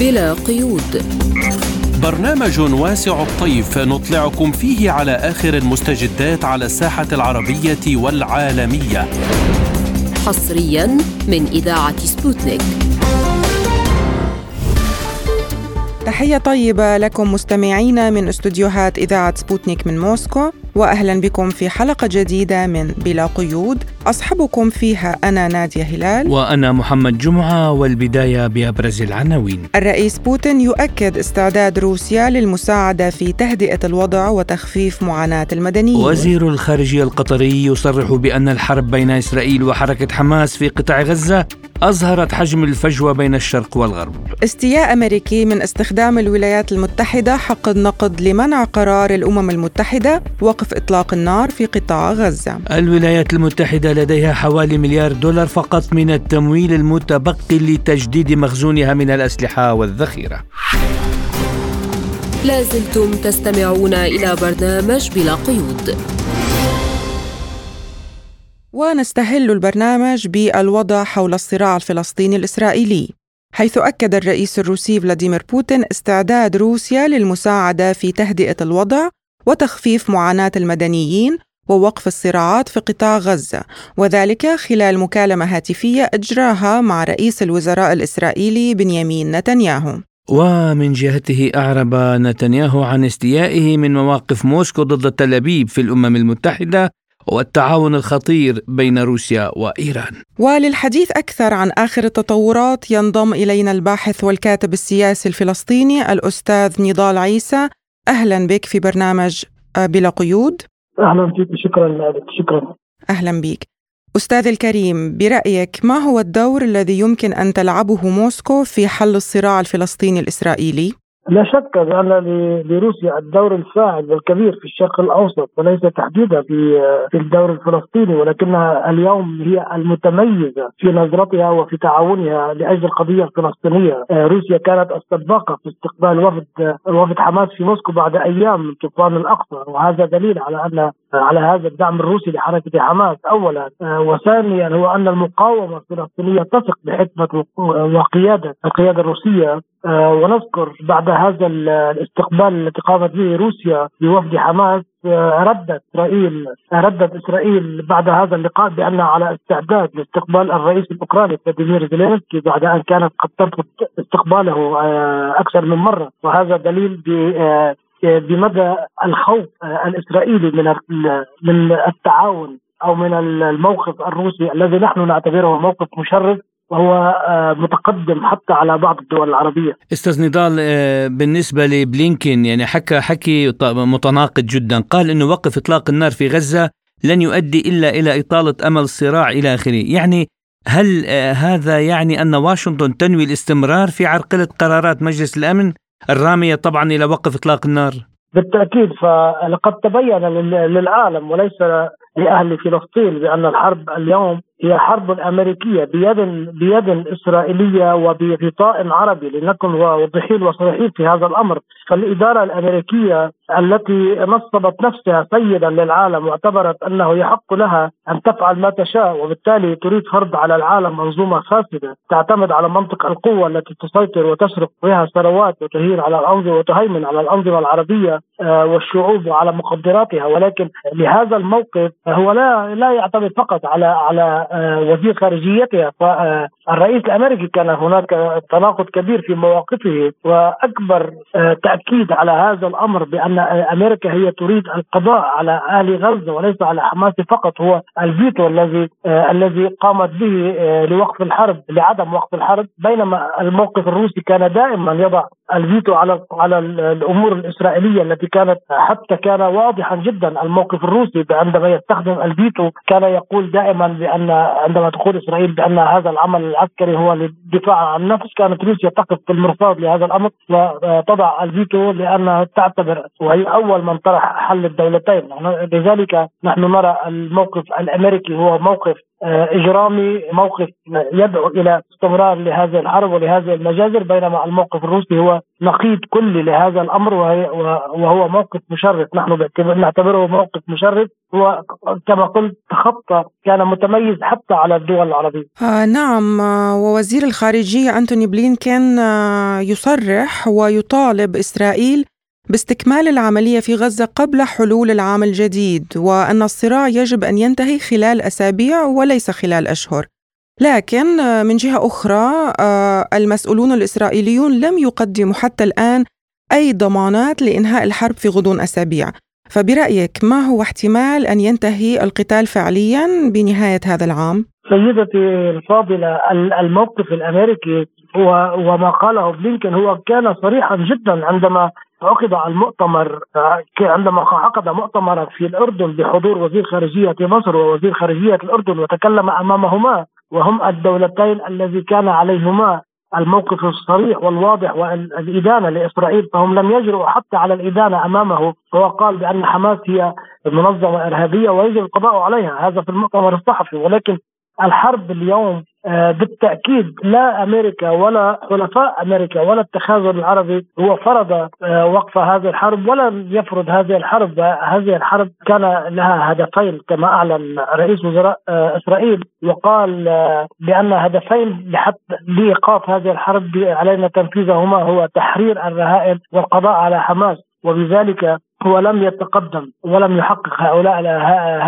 بلا قيود. برنامج واسع الطيف نطلعكم فيه على آخر المستجدات على الساحة العربية والعالمية. حصريا من إذاعة سبوتنيك. تحية طيبة لكم مستمعينا من استديوهات إذاعة سبوتنيك من موسكو. واهلا بكم في حلقة جديدة من بلا قيود اصحبكم فيها أنا نادية هلال وأنا محمد جمعة والبداية بأبرز العناوين. الرئيس بوتين يؤكد استعداد روسيا للمساعدة في تهدئة الوضع وتخفيف معاناة المدنيين. وزير الخارجية القطري يصرح بأن الحرب بين إسرائيل وحركة حماس في قطاع غزة أظهرت حجم الفجوة بين الشرق والغرب استياء أمريكي من استخدام الولايات المتحدة حق النقد لمنع قرار الأمم المتحدة وقف إطلاق النار في قطاع غزة. الولايات المتحدة لديها حوالي مليار دولار فقط من التمويل المتبقي لتجديد مخزونها من الأسلحة والذخيرة. لازلتم تستمعون إلى برنامج بلا قيود. ونستهل البرنامج بالوضع حول الصراع الفلسطيني الإسرائيلي حيث أكد الرئيس الروسي فلاديمير بوتين استعداد روسيا للمساعدة في تهدئة الوضع وتخفيف معاناة المدنيين ووقف الصراعات في قطاع غزة وذلك خلال مكالمة هاتفية أجراها مع رئيس الوزراء الإسرائيلي بنيامين نتنياهو ومن جهته أعرب نتنياهو عن استيائه من مواقف موسكو ضد تل أبيب في الأمم المتحدة والتعاون الخطير بين روسيا وإيران. وللحديث أكثر عن آخر التطورات ينضم إلينا الباحث والكاتب السياسي الفلسطيني الأستاذ نضال عيسى. أهلا بك في برنامج بلا قيود. أهلا فيك شكرا لك شكرا. أهلا بك. أستاذ الكريم برأيك ما هو الدور الذي يمكن أن تلعبه موسكو في حل الصراع الفلسطيني الإسرائيلي؟ لا شك بان لروسيا الدور الفاعل والكبير في الشرق الأوسط وليس تحديدا في في الدور الفلسطيني ولكنها اليوم هي المتميزة في نظرتها وفي تعاونها لأجل القضية الفلسطينية، روسيا كانت السباقة في استقبال وفد وفد حماس في موسكو بعد أيام من طوفان الأقصى وهذا دليل على أن على هذا الدعم الروسي لحركة حماس اولا. وثانيا هو أن المقاومة الفلسطينيه تثق بحكمة وقيادة القيادة الروسية. ونذكر بعد هذا الاستقبال التي قامت به روسيا بوفد حماس ردت إسرائيل ردت إسرائيل بعد هذا اللقاء بانها على استعداد لاستقبال الرئيس الأوكراني فلاديمير زيلينسكي بعد أن كانت قد ترفض استقباله أكثر من مرة. وهذا دليل بمدى الخوف الإسرائيلي من من التعاون أو من الموقف الروسي الذي نحن نعتبره موقف مشرف وهو متقدم حتى على بعض الدول العربية. أستاذ نضال بالنسبة لبلينكين يعني حكى حكي متناقض جدا. قال إنه وقف إطلاق النار في غزة لن يؤدي إلا إلى إطالة أمل الصراع إلى آخره. يعني هل هذا يعني أن واشنطن تنوي الاستمرار في عرقلة قرارات مجلس الأمن؟ الرامية طبعا إلى وقف إطلاق النار. بالتأكيد فلقد تبين للعالم وليس لأهل فلسطين بأن الحرب اليوم هي حرب أمريكية بيد بيد إسرائيلية وبغطاء عربي لنكن واضحين وصريحين في هذا الأمر. فالإدارة الأمريكية التي نصبت نفسها سيدا للعالم واعتبرت أنه يحق لها أن تفعل ما تشاء وبالتالي تريد فرض على العالم منظومة فاسدة تعتمد على منطق القوة التي تسيطر وتسرق بها ثروات وتهين على الأنظمة وتهيمن على الأنظمة العربية والشعوب وعلى مقدراتها ولكن لهذا الموقف هو لا لا يعتمد فقط على على وزير خارجيتها فالرئيس الأمريكي كان هناك تناقض كبير في مواقفه وأكبر تأكيد على هذا الأمر بأن أمريكا هي تريد القضاء على أهل غزة وليس على حماس فقط هو الفيتو الذي الذي قامت به لوقف الحرب لعدم وقف الحرب بينما الموقف الروسي كان دائما يضع الفيتو على على الأمور الإسرائيلية التي كانت حتى كان واضحا جدا الموقف الروسي عندما يستخدم الفيتو كان يقول دائما بأن عندما تقول إسرائيل بأن هذا العمل العسكري هو للدفاع عن النفس كانت روسيا تقف في المرصاد لهذا الأمر وتضع الفيتو لأنها تعتبر وهي أول من طرح حل الدولتين. لذلك نحن نرى الموقف الأمريكي هو موقف آه، إجرامي موقف يدعو إلى استمرار لهذه الحرب ولهذه المجازر بينما الموقف الروسي هو نقيض كلي لهذا الأمر وهو موقف مشرف. نحن نعتبره موقف مشرف. هو كما قلت تخطى كان متميز حتى على الدول العربية. آه نعم آه، ووزير الخارجية أنتوني بلينكين آه يصرح ويطالب إسرائيل باستكمال العملية في غزة قبل حلول العام الجديد وأن الصراع يجب أن ينتهي خلال أسابيع وليس خلال أشهر. لكن آه، من جهة أخرى آه، المسؤولون الإسرائيليون لم يقدموا حتى الآن أي ضمانات لإنهاء الحرب في غضون أسابيع. فبرأيك ما هو احتمال أن ينتهي القتال فعليا بنهاية هذا العام؟ سيدتي الفاضلة الموقف الأمريكي هو وما قاله بلينكن هو كان صريحا جدا عندما عقد المؤتمر عندما عقد مؤتمرا في الأردن بحضور وزير خارجية مصر ووزير خارجية الأردن وتكلم أمامهما وهم الدولتين الذي كان عليهما الموقف الصريح والواضح والإدانة لإسرائيل فهم لم يجرؤوا حتى على الإدانة أمامه هو قال بأن حماس هي منظمة إرهابية ويجب القضاء عليها. هذا في المؤتمر الصحفي ولكن الحرب اليوم بالتأكيد لا أمريكا ولا حلفاء أمريكا ولا التخاذل العربي هو فرض آه، وقف هذه الحرب ولم يفرض هذه الحرب. هذه الحرب كان لها هدفين كما أعلن رئيس وزراء آه، إسرائيل وقال بأن هدفين لحتى لإيقاف هذه الحرب علينا تنفيذهما هو تحرير الرهائن والقضاء على حماس وبذلك هو لم يتقدم ولم يحقق هؤلاء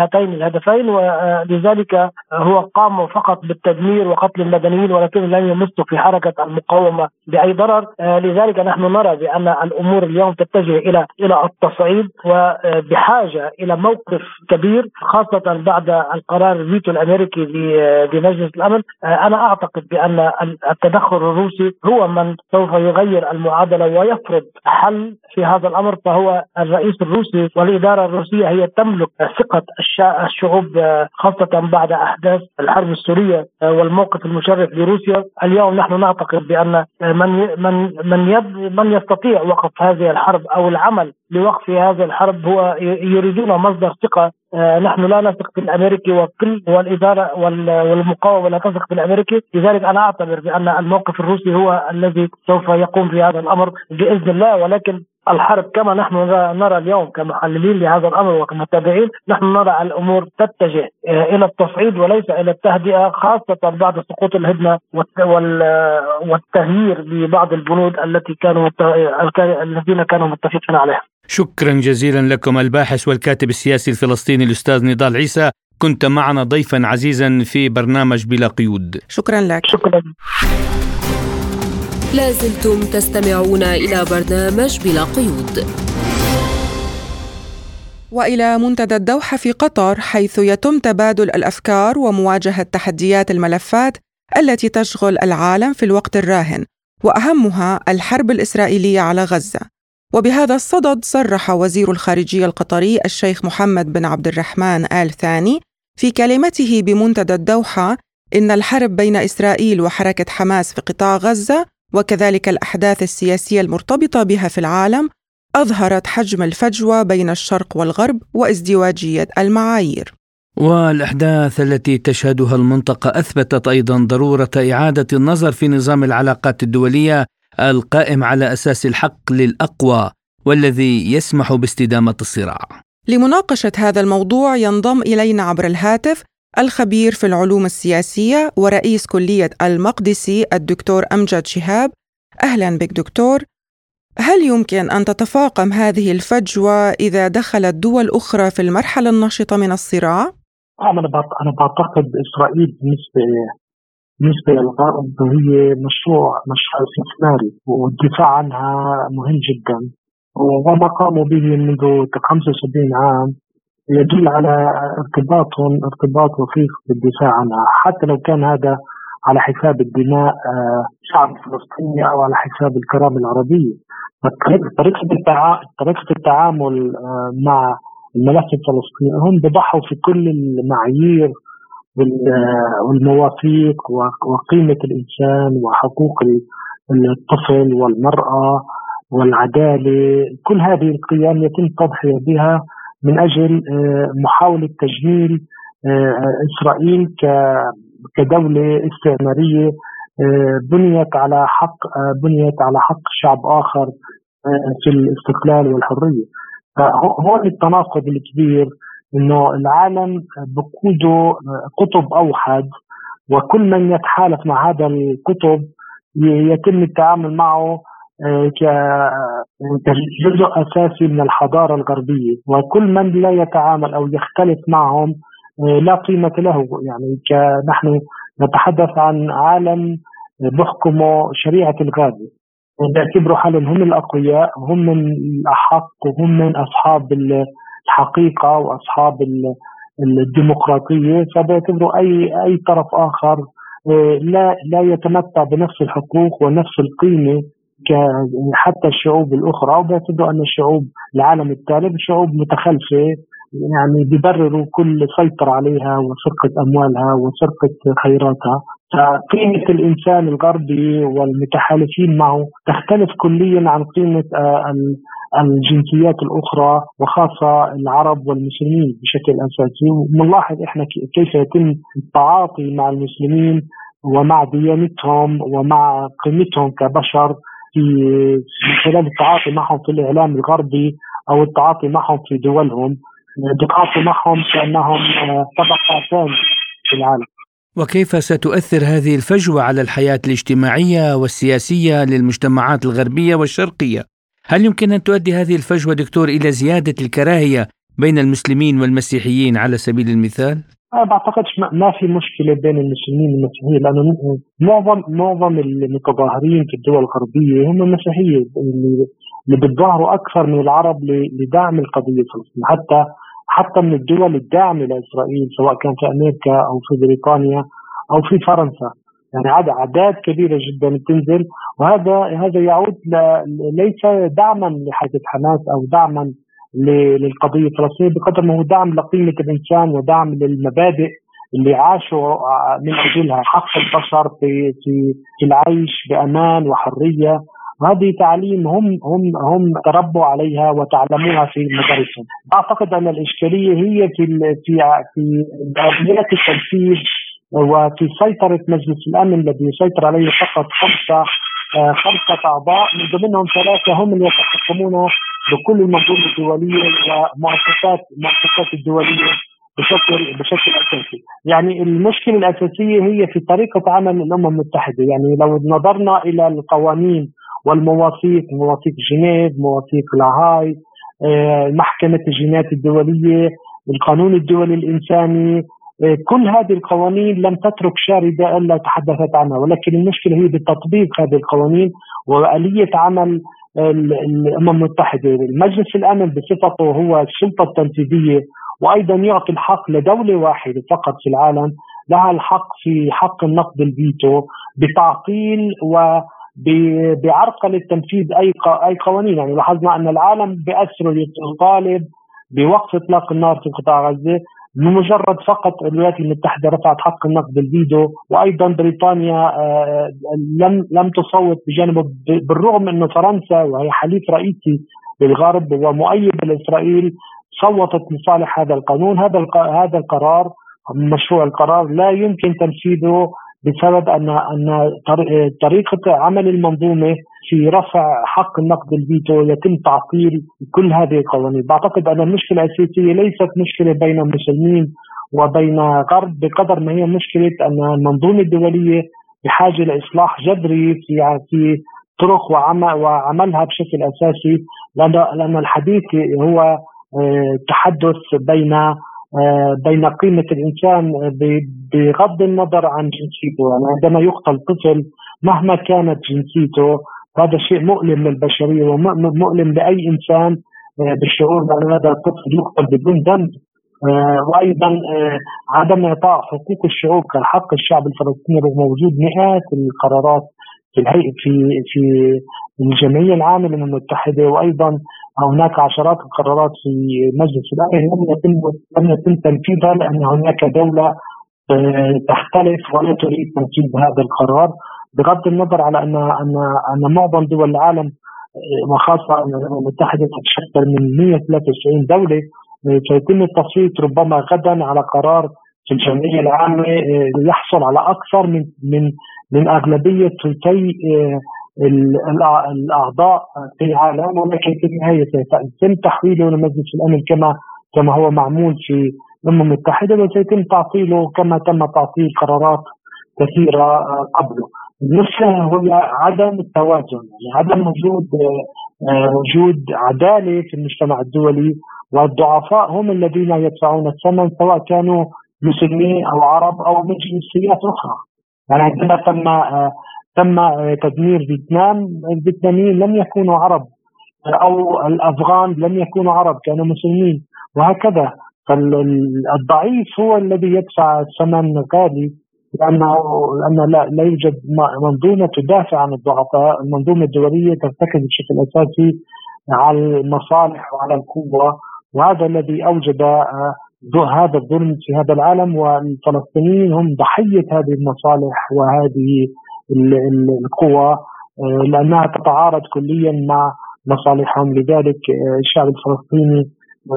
هاتين الهدفين ولذلك هو قام فقط بالتدمير وقتل المدنيين ولكن لم يمس في حركة المقاومة بأي ضرر. لذلك نحن نرى بأن الأمور اليوم تتجه إلى إلى التصعيد وبحاجة إلى موقف كبير خاصة بعد القرار الفيتو الأمريكي بمجلس الأمن. أنا أعتقد بأن التدخل الروسي هو من سوف يغير المعادلة ويفرض حل في هذا الأمر فهو الرئيس الرئيس الروسي والإدارة الروسية هي تملك ثقة الشعوب خاصة بعد أحداث الحرب السورية والموقف المشرف لروسيا، اليوم نحن نعتقد بأن من من من من يستطيع وقف هذه الحرب أو العمل لوقف هذه الحرب هو يريدون مصدر ثقة. نحن لا نثق في الامريكي وكل والإدارة والمقاومة لا تثق في الامريكي، لذلك أنا أعتبر بأن الموقف الروسي هو الذي سوف يقوم في هذا الأمر بإذن الله. ولكن الحرب كما نحن نرى اليوم كمحللين لهذا الأمر وكمتابعين نحن نرى الأمور تتجه آه، إلى التصعيد وليس إلى التهدئة خاصة بعد سقوط الهدنة والتغيير لبعض البنود التي كانوا الذين كانوا متفقين عليها. شكرا جزيلا لكم الباحث والكاتب السياسي الفلسطيني الأستاذ نضال عيسى كنت معنا ضيفا عزيزا في برنامج بلا قيود. شكرا لك. شكرا. لازلتم تستمعون إلى برنامج بلا قيود وإلى منتدى الدوحة في قطر حيث يتم تبادل الأفكار ومواجهة تحديات الملفات التي تشغل العالم في الوقت الراهن وأهمها الحرب الإسرائيلية على غزة وبهذا الصدد صرح وزير الخارجية القطري الشيخ محمد بن عبد الرحمن آل ثاني في كلمته بمنتدى الدوحة إن الحرب بين إسرائيل وحركة حماس في قطاع غزة وكذلك الأحداث السياسية المرتبطة بها في العالم أظهرت حجم الفجوة بين الشرق والغرب وازدواجية المعايير. والأحداث التي تشهدها المنطقة أثبتت أيضا ضرورة إعادة النظر في نظام العلاقات الدولية القائم على أساس الحق للأقوى والذي يسمح باستدامة الصراع. لمناقشة هذا الموضوع ينضم إلينا عبر الهاتف الخبير في العلوم السياسية ورئيس كلية المقدسي الدكتور أمجد شهاب أهلا بك دكتور هل يمكن أن تتفاقم هذه الفجوة إذا دخلت دول أخرى في المرحلة النشطة من الصراع؟ أنا أنا بعتقد إسرائيل بالنسبة بالنسبة للغرب هي مشروع مشروع استثماري والدفاع عنها مهم جدا. وما قاموا به منذ 75 عام يدل على ارتباطهم ارتباط وثيق بالدفاع عنها. حتى لو كان هذا على حساب الدماء الشعب آه، الفلسطيني أو على حساب الكرامه العربيه طريقه طريقة التعامل آه، مع الملف الفلسطيني هم بضحوا في كل المعايير والمواثيق وقيمة الإنسان وحقوق الطفل والمرأة والعدالة كل هذه القيم يتم التضحيه بها من أجل آه، محاولة تجميل إسرائيل كدولة استعمارية بنيت على حق بنيت على حق شعب آخر في الاستقلال والحرية. فهون التناقض الكبير إنه العالم بقوده قطب أوحد وكل من يتحالف مع هذا القطب يتم التعامل معه آه، كجزء أساسي من الحضارة الغربية. وكل من لا يتعامل أو يختلف معهم آه، لا قيمة له. يعني نحن نتحدث عن عالم بحكمه شريعة الغابه بيعتبروا حالهم هم الأقوياء من الأحق وهم من أصحاب الحقيقة وأصحاب الديمقراطية فبيعتبروا اي أي طرف آخر آه، لا لا يتمتع بنفس الحقوق ونفس القيمة حتى الشعوب الأخرى وبيعتبروا أن الشعوب العالم الثالث شعوب متخلفة يعني بيبرروا كل سيطرة عليها وسرقة أموالها وسرقة خيراتها. فقيمة الإنسان الغربي والمتحالفين معه تختلف كليا عن قيمة آه، الجنسيات الأخرى وخاصة العرب والمسلمين بشكل أساسي. وبنلاحظ إحنا كيف يتم التعاطي مع المسلمين ومع ديانتهم ومع قيمتهم كبشر في خلال التعاطي معهم في الإعلام الغربي أو التعاطي معهم في دولهم. التعاطي معهم كأنهم طبقه ثانية في العالم. وكيف ستؤثر هذه الفجوة على الحياة الاجتماعية والسياسية للمجتمعات الغربية والشرقية هل يمكن أن تؤدي هذه الفجوة دكتور إلى زيادة الكراهية بين المسلمين والمسيحيين على سبيل المثال؟ أنا بعتقدش ما في مشكلة بين المسلمين والمسيحيين لأنه معظم معظم المتظاهرين في الدول الغربية هم مسيحيه اللي اللي بتظاهروا أكثر من العرب لدعم القضية الفلسطينية حتى حتى من الدول الداعمة لإسرائيل سواء كان في أمريكا أو في بريطانيا أو في فرنسا. يعني هذا أعداد كبيرة جدا بتنزل وهذا هذا يعود ليس دعما لحركة حماس أو دعما للقضية الفلسطينية بقدر ما هو دعم لقيمه الإنسان ودعم للمبادئ اللي عاشوا من أجلها حق البشر في في في العيش بأمان وحرية. وهذه تعليم هم هم هم تربوا عليها وتعلموها في مدارسهم. أعتقد أن الإشكالية هي في في في آلية التنفيذ وفي سيطرة مجلس الأمن الذي يسيطر عليه فقط خمسة آه، خمسة أعضاء. من ضمنهم ثلاثة هم اللي يتحكمون بكل المنظومة الدولية ومؤسسات المؤسسات الدولية بشكل بشكل أساسي، يعني المشكلة الأساسية هي في طريقة عمل الأمم المتحدة، يعني لو نظرنا إلى القوانين والمواثيق مواثيق جنيف، مواثيق لاهاي، آه، محكمة الجنايات الدولية، القانون الدولي الإنساني، إيه، كل هذه القوانين لم تترك شاردة إلا تحدثت عنها ولكن المشكلة هي بتطبيق هذه القوانين وآلية عمل الأمم المتحدة. المجلس الأمن بصفته هو السلطة التنفيذية وأيضا يعطي الحق لدولة واحدة فقط في العالم لها الحق في حق النقد الفيتو بتعطيل و بعرقلة تنفيذ أي أي قوانين. يعني لاحظنا أن العالم بأسره يطالب بوقف إطلاق النار في قطاع غزة بمجرد فقط الولايات المتحدة رفعت حق النقد الفيديو وأيضا بريطانيا آه، لم لم تصوت بجانبه بالرغم انه فرنسا وهي حليف رئيسي للغرب ومؤيد لإسرائيل صوتت لصالح هذا القانون. هذا هذا القرار مشروع القرار لا يمكن تنفيذه بسبب ان أن طريقة عمل المنظومة في رفع حق النقد الفيتو يتم تعطيل كل هذه القوانين، بعتقد أن المشكلة الاساسيه ليست مشكلة بين المسلمين وبين غرب بقدر ما هي مشكلة أن المنظومة الدولية بحاجة لإصلاح جذري في في طرق وعمل وعملها بشكل أساسي لأن الحديث هو آه، تحدث بين بين قيمة الإنسان بغض النظر عن جنسيته. يعني عندما يقتل طفل مهما كانت جنسيته هذا شيء مؤلم للبشرية ومؤلم لأي إنسان آه، بالشعور بأن هذا الطفل يقتل بدون ذنب. آه، وأيضا عدم إعطاء حقوق الشعوب كحق الشعب الفلسطيني رغم وجود مئات القرارات في الهيئه في في الجمعية العامة للامم المتحده وأيضا هناك عشرات القرارات في مجلس الأمن. لم يتم لم يتم تنفيذها لأن هناك دولة آه، تختلف ولا تريد تنفيذ هذا القرار. بغض النظر على أن أن أن معظم دول العالم آه، وخاصة الامم المتحدة تتشكل من 193 دولة آه، سيتم التصويت ربما غدا على قرار في الجمعية العامة يحصل على أكثر من من من أغلبية ثلثي الأعضاء في العالم ولكن في النهايه سيتم تحويله لمجلس الأمن كما كما هو معمول في الأمم المتحدة وسيتم تعطيله كما تم تعطيل قرارات كثيرة قبله. المشكلة هو عدم التوازن يعني عدم وجود آه، وجود عدالة في المجتمع الدولي والضعفاء هم الذين يدفعون الثمن سواء كانوا مسلمين أو عرب أو من جنسيات أخرى. يعني عندما تم آه، تم تدمير فيتنام. الفيتناميين لم يكونوا عرب أو الأفغان لم يكونوا عرب كانوا مسلمين وهكذا. فالضعيف هو الذي يدفع الثمن غالي لأنه لأن لا, لا يوجد منظومة تدافع عن الضعفاء، المنظومة الدولية ترتكز بشكل أساسي على المصالح وعلى القوة وهذا الذي أوجد آه، هذا الظلم في هذا العالم. والفلسطينيين هم ضحية هذه المصالح وهذه القوى آه، لأنها تتعارض كليا مع مصالحهم لذلك آه، الشعب الفلسطيني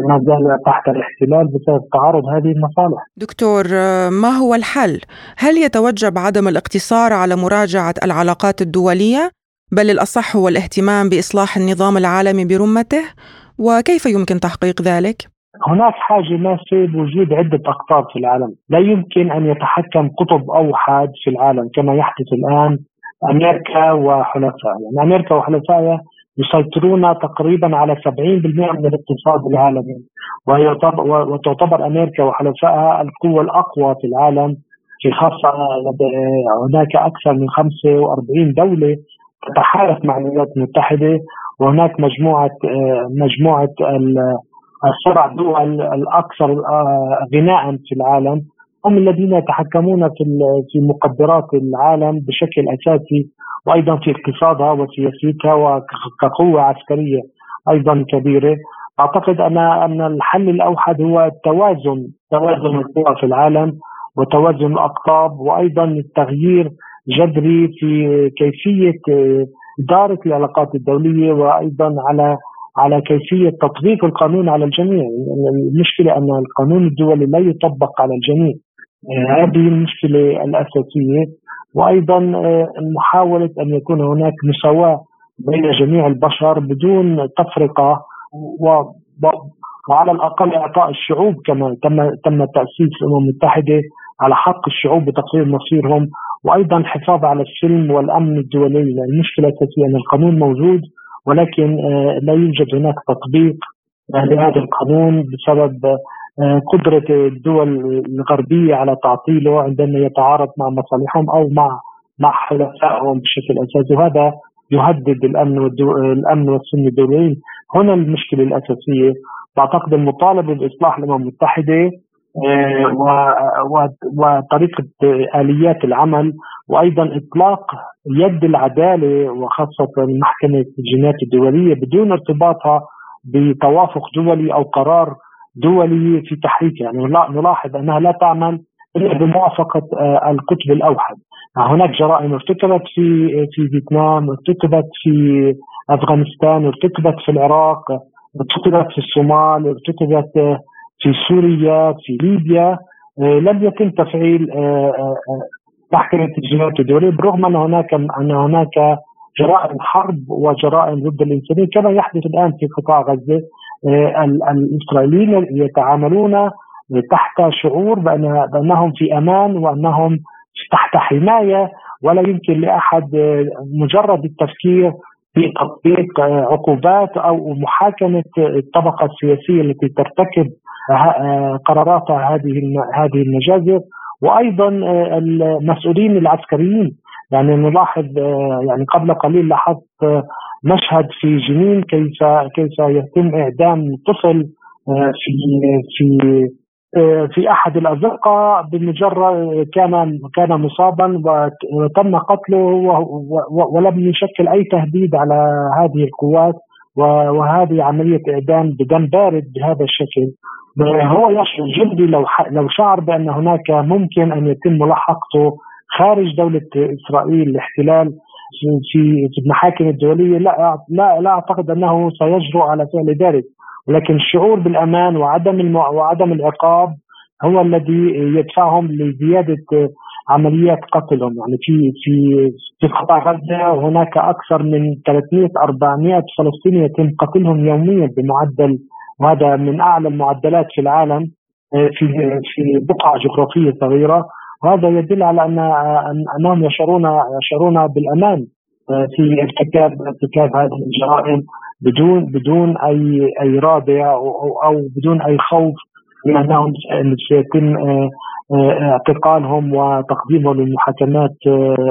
ما زال تحت الاحتلال بسبب تعارض هذه المصالح. دكتور آه، ما هو الحل؟ هل يتوجب عدم الاقتصار على مراجعة العلاقات الدولية بل الأصح هو الاهتمام بإصلاح النظام العالمي برمته؟ وكيف يمكن تحقيق ذلك؟ هناك حاجة ماسة بوجود عدة أقطاب في العالم. لا يمكن أن يتحكم قطب أوحد في العالم كما يحدث الآن. أمريكا وحلفائها. يعني أمريكا وحلفائها يسيطرون تقريبا على 70% من الاقتصاد العالمي. وتعتبر أمريكا وحلفائها القوة الأقوى في العالم. في خاصة هناك أكثر من 45 دولة تتحالف مع الولايات المتحدة. وهناك مجموعة مجموعة السبع دول الأكثر غناء في العالم. هم الذين يتحكمون في في مقدرات العالم بشكل أساسي وأيضا في اقتصادها وسياسيتها وكقوة عسكرية أيضا كبيرة. أعتقد أن أن الحل الأوحد هو التوازن توازن القوى في العالم وتوازن الأقطاب وأيضا التغيير جذري في كيفية إدارة العلاقات الدولية وأيضا على على كيفية تطبيق القانون على الجميع، المشكلة أن القانون الدولي لا يطبق على الجميع. هذه المشكلة الأساسية. وأيضا آه، محاولة أن يكون هناك مساواة بين جميع البشر بدون تفرقة وعلى الأقل إعطاء الشعوب كما تم تم تأسيس الأمم المتحدة على حق الشعوب بتقرير مصيرهم. وأيضا الحفاظ على السلم والأمن الدولي. المشكلة الأساسية أن القانون موجود ولكن آه، لا يوجد هناك تطبيق لهذا القانون بسبب آه، قدرة الدول الغربية على تعطيله عندما يتعارض مع مصالحهم أو مع مع حلفائهم بشكل أساسي. وهذا يهدد الأمن الأمن والسلم الدوليين. هنا المشكلة الأساسية. بعتقد المطالبة بإصلاح الأمم المتحدة وطريقة آليات العمل وأيضا إطلاق يد العدالة وخاصة محكمة الجنايات الدولية بدون ارتباطها بتوافق دولي أو قرار دولي في تحريكها يعني نلاحظ أنها لا تعمل إلا بموافقة آه، القطب الأوحد. هناك جرائم ارتكبت في في فيتنام ارتكبت في أفغانستان ارتكبت في العراق ارتكبت في الصومال ارتكبت آه، في سوريا في ليبيا آه، لم يتم تفعيل محكمة الجنايات الدولية. بالرغم أن هناك أن هناك جرائم حرب وجرائم ضد الإنسانية كما يحدث الآن في قطاع غزة آه، الاسرائيليين يتعاملون تحت شعور بأن بأنهم في أمان وأنهم تحت حماية ولا يمكن لأحد آه، مجرد التفكير في تطبيق آه، عقوبات أو محاكمة الطبقة السياسية التي ترتكب قراراتها هذه هذه المجازر وأيضا المسؤولين العسكريين. يعني نلاحظ يعني قبل قليل لاحظت مشهد في جنين كيف كيف يتم إعدام طفل آه، في في آه، في أحد الازقه بمجرد كان كان مصابا وتم قتله ولم يشكل أي تهديد على هذه القوات. وهذه عملية إعدام بدم بارد بهذا الشكل هو يشعر جندي لو لو شعر بأن هناك ممكن أن يتم ملاحقته خارج دولة إسرائيل الاحتلال في في المحاكم الدولية لا لا لا أعتقد أنه سيجرؤ على فعل ذلك ولكن الشعور بالأمان وعدم. وعدم العقاب هو الذي يدفعهم لزيادة عمليات قتلهم. يعني في في في قطاع غزة هناك أكثر من 300 400 فلسطيني يتم قتلهم يوميا بمعدل وهذا من أعلى المعدلات في العالم آه، في في بقعة جغرافية صغيرة. وهذا يدل على أن أنهم يشعرون يشعرون بالأمان آه، في ارتكاب ارتكاب هذه الجرائم بدون بدون أي أي رادع أو, أو بدون أي خوف من أنهم سيتم آه، اعتقالهم وتقديمهم للمحاكمات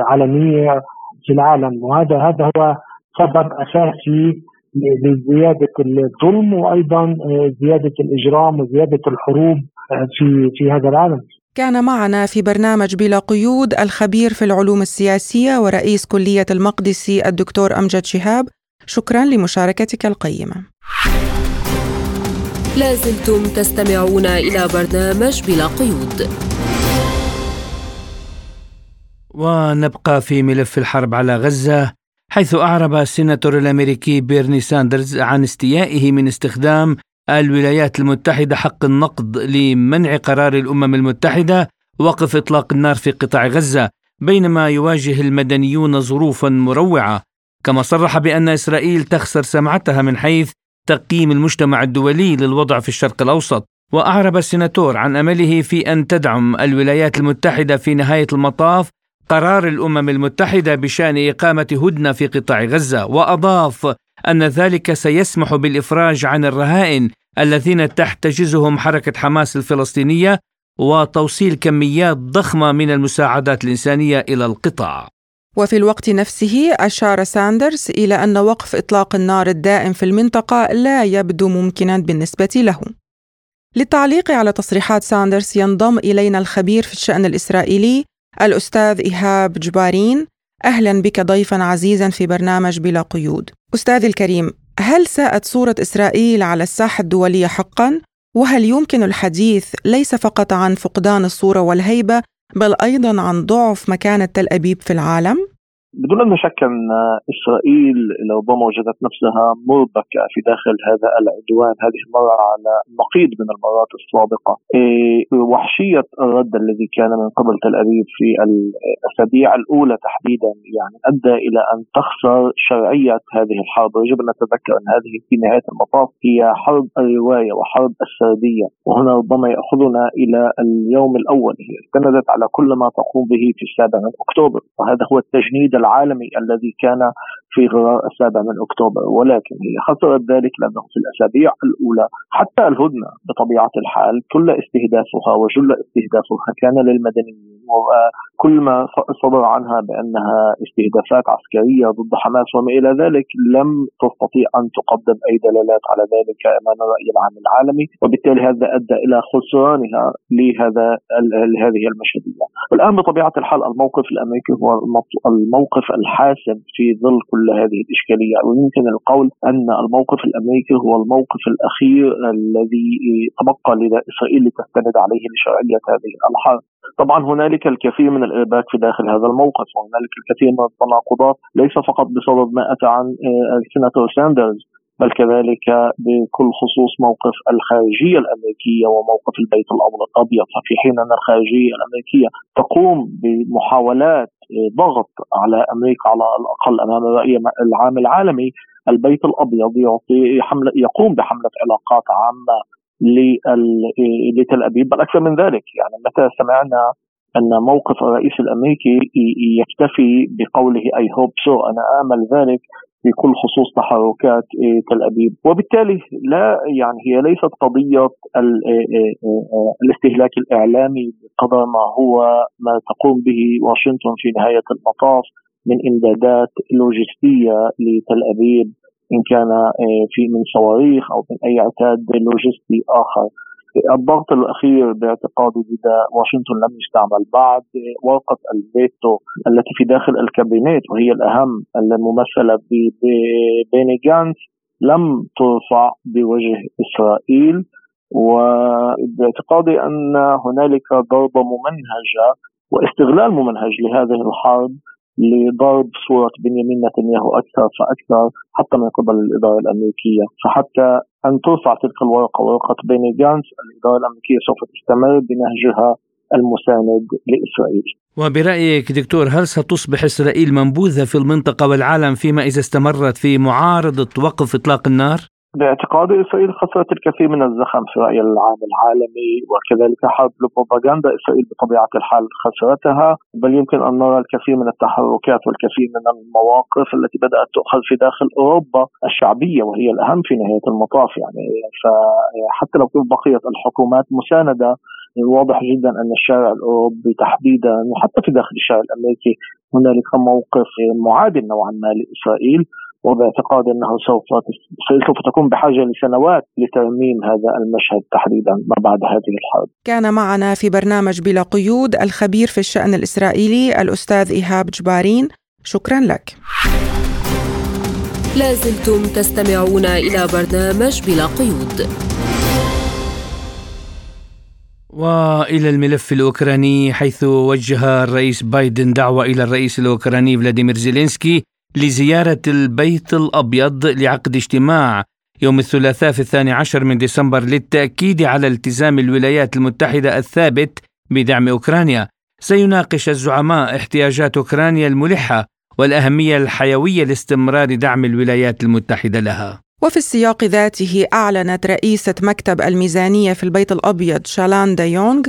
علنيه في العالم وهذا هذا هو سبب أساسي لزيادة الظلم وأيضا آه، زيادة الإجرام وزيادة الحروب آه، في في هذا العالم. كان معنا في برنامج بلا قيود الخبير في العلوم السياسية ورئيس كلية المقدسي الدكتور أمجد شهاب شكرا لمشاركتك القيمة. لازلتم تستمعون إلى برنامج بلا قيود. ونبقى في ملف الحرب على غزة حيث أعرب السيناتور الأمريكي بيرني ساندرز عن استيائه من استخدام الولايات المتحدة حق النقض لمنع قرار الأمم المتحدة وقف إطلاق النار في قطاع غزة بينما يواجه المدنيون ظروفا مروعة. كما صرح بأن إسرائيل تخسر سمعتها من حيث تقييم المجتمع الدولي للوضع في الشرق الأوسط. وأعرب السيناتور عن أمله في أن تدعم الولايات المتحدة في نهاية المطاف قرار الأمم المتحدة بشأن إقامة هدنة في قطاع غزة وأضاف أن ذلك سيسمح بالإفراج عن الرهائن الذين تحتجزهم حركة حماس الفلسطينية وتوصيل كميات ضخمة من المساعدات الإنسانية إلى القطاع. وفي الوقت نفسه أشار ساندرز إلى أن وقف إطلاق النار الدائم في المنطقة لا يبدو ممكنا بالنسبة له. للتعليق على تصريحات ساندرز ينضم إلينا الخبير في الشأن الإسرائيلي الأستاذ إيهاب جبارين أهلا بك ضيفا عزيزا في برنامج بلا قيود أستاذ الكريم هل ساءت صورة إسرائيل على الساحة الدولية حقا؟ وهل يمكن الحديث ليس فقط عن فقدان الصورة والهيبة بل أيضا عن ضعف مكانة تل أبيب في العالم؟ بدون أن شك أن إسرائيل لربما وجدت نفسها مربكة في داخل هذا العدوان. هذه المرة على نقيض من المرات السابقة. إيه، وحشية الرد الذي كان من قبل تل أبيب في الأسابيع الأولى تحديدا يعني أدى إلى أن تخسر شرعية هذه الحرب. ويجب أن نتذكر أن هذه في نهاية المطاف هي حرب الرواية وحرب السردية وهنا ربما يأخذنا إلى اليوم الأول. هي استندت على كل ما تقوم به في السابع من أكتوبر وهذا هو التجنيد العالمي الذي كان في غرار السابع من أكتوبر. ولكن هي خسرت ذلك لأنه في الأسابيع الأولى حتى الهدنة بطبيعة الحال كل استهدافها وجل استهدافها كان للمدنيين. وكل ما صدر عنها بأنها استهدافات عسكرية ضد حماس وما إلى ذلك لم تستطيع أن تقدم أي دلالات على ذلك أمام الراي العام العالمي وبالتالي هذا أدى إلى خسرانها لهذا لهذه المشهدية. والان بطبيعة الحال الموقف الأمريكي هو الموقف الحاسم في ظل كل هذه الإشكالية ويمكن القول أن الموقف الأمريكي هو الموقف الأخير الذي تبقى لإسرائيل لتستند عليه لشرعية هذه الحرب. طبعا هنالك الكثير من الارباك في داخل هذا الموقف وهنالك الكثير من التناقضات ليس فقط بسبب ما اتى عن آه، السيناتور ساندرز بل كذلك بكل خصوص موقف الخارجية الأمريكية وموقف البيت الأبيض. ففي حين أن الخارجية الأمريكية تقوم بمحاولات آه، ضغط على أمريكا على الأقل أمام الرأي العام العالمي البيت الأبيض يعطي حملة يقوم بحملة علاقات عامة لتل أبيب بل أكثر من ذلك. يعني متى سمعنا أن موقف الرئيس الأمريكي يكتفي بقوله I hope so أنا آمل ذلك في كل خصوص تحركات تل أبيب. وبالتالي لا يعني هي ليست قضية الاستهلاك الإعلامي بقدر ما هو ما تقوم به واشنطن في نهاية المطاف من إمدادات لوجستية لتل أبيب. إن كان آه، في من صواريخ أو من أي عتاد لوجستي آخر. الضغط الأخير باعتقادي إذا واشنطن لم يستعمل بعد ورقة الفيتو التي في داخل الكابينت وهي الأهم الممثلة ببيني جانس لم ترفع بوجه إسرائيل. وباعتقادي أن هنالك ضربة ممنهجة واستغلال ممنهج لهذه الحرب لضرب صورة بنيامين نتنياهو أكثر فأكثر حتى من قبل الإدارة الأمريكية فحتى أن ترفع تلك الورقة ورقة بيني جانس الإدارة الأمريكية سوف تستمر بنهجها المساند لإسرائيل وبرأيك دكتور هل ستصبح إسرائيل منبوذة في المنطقة والعالم فيما إذا استمرت في معارضة وقف إطلاق النار؟ باعتقادي إسرائيل خسرت الكثير من الزخم في رأي العام العالمي وكذلك حرب البروباغندا إسرائيل بطبيعة الحال خسرتها بل يمكن أن نرى الكثير من التحركات والكثير من المواقف التي بدأت تؤخذ في داخل أوروبا الشعبية وهي الأهم في نهاية المطاف يعني. فحتى لو بقيت الحكومات مساندة واضح جدا أن الشارع الأوروبي تحديدا وحتى في داخل الشارع الأمريكي هنالك موقف معادل نوعا ما لإسرائيل. وباعتقاد أنه سوف سوف تكون بحاجة لسنوات لترميم هذا المشهد تحديدا ما بعد هذه الحرب. كان معنا في برنامج بلا قيود الخبير في الشأن الإسرائيلي الأستاذ إيهاب جبارين، شكرا لك. لازلتم تستمعون إلى برنامج بلا قيود. وإلى الملف الأوكراني حيث وجه الرئيس بايدن دعوة إلى الرئيس الأوكراني فلاديمير زيلينسكي لزيارة البيت الأبيض لعقد اجتماع يوم الثلاثاء في الثاني عشر من ديسمبر للتأكيد على التزام الولايات المتحدة الثابت بدعم أوكرانيا. سيناقش الزعماء احتياجات أوكرانيا الملحة والأهمية الحيوية لاستمرار دعم الولايات المتحدة لها. وفي السياق ذاته أعلنت رئيسة مكتب الميزانية في البيت الأبيض شالان ديونغ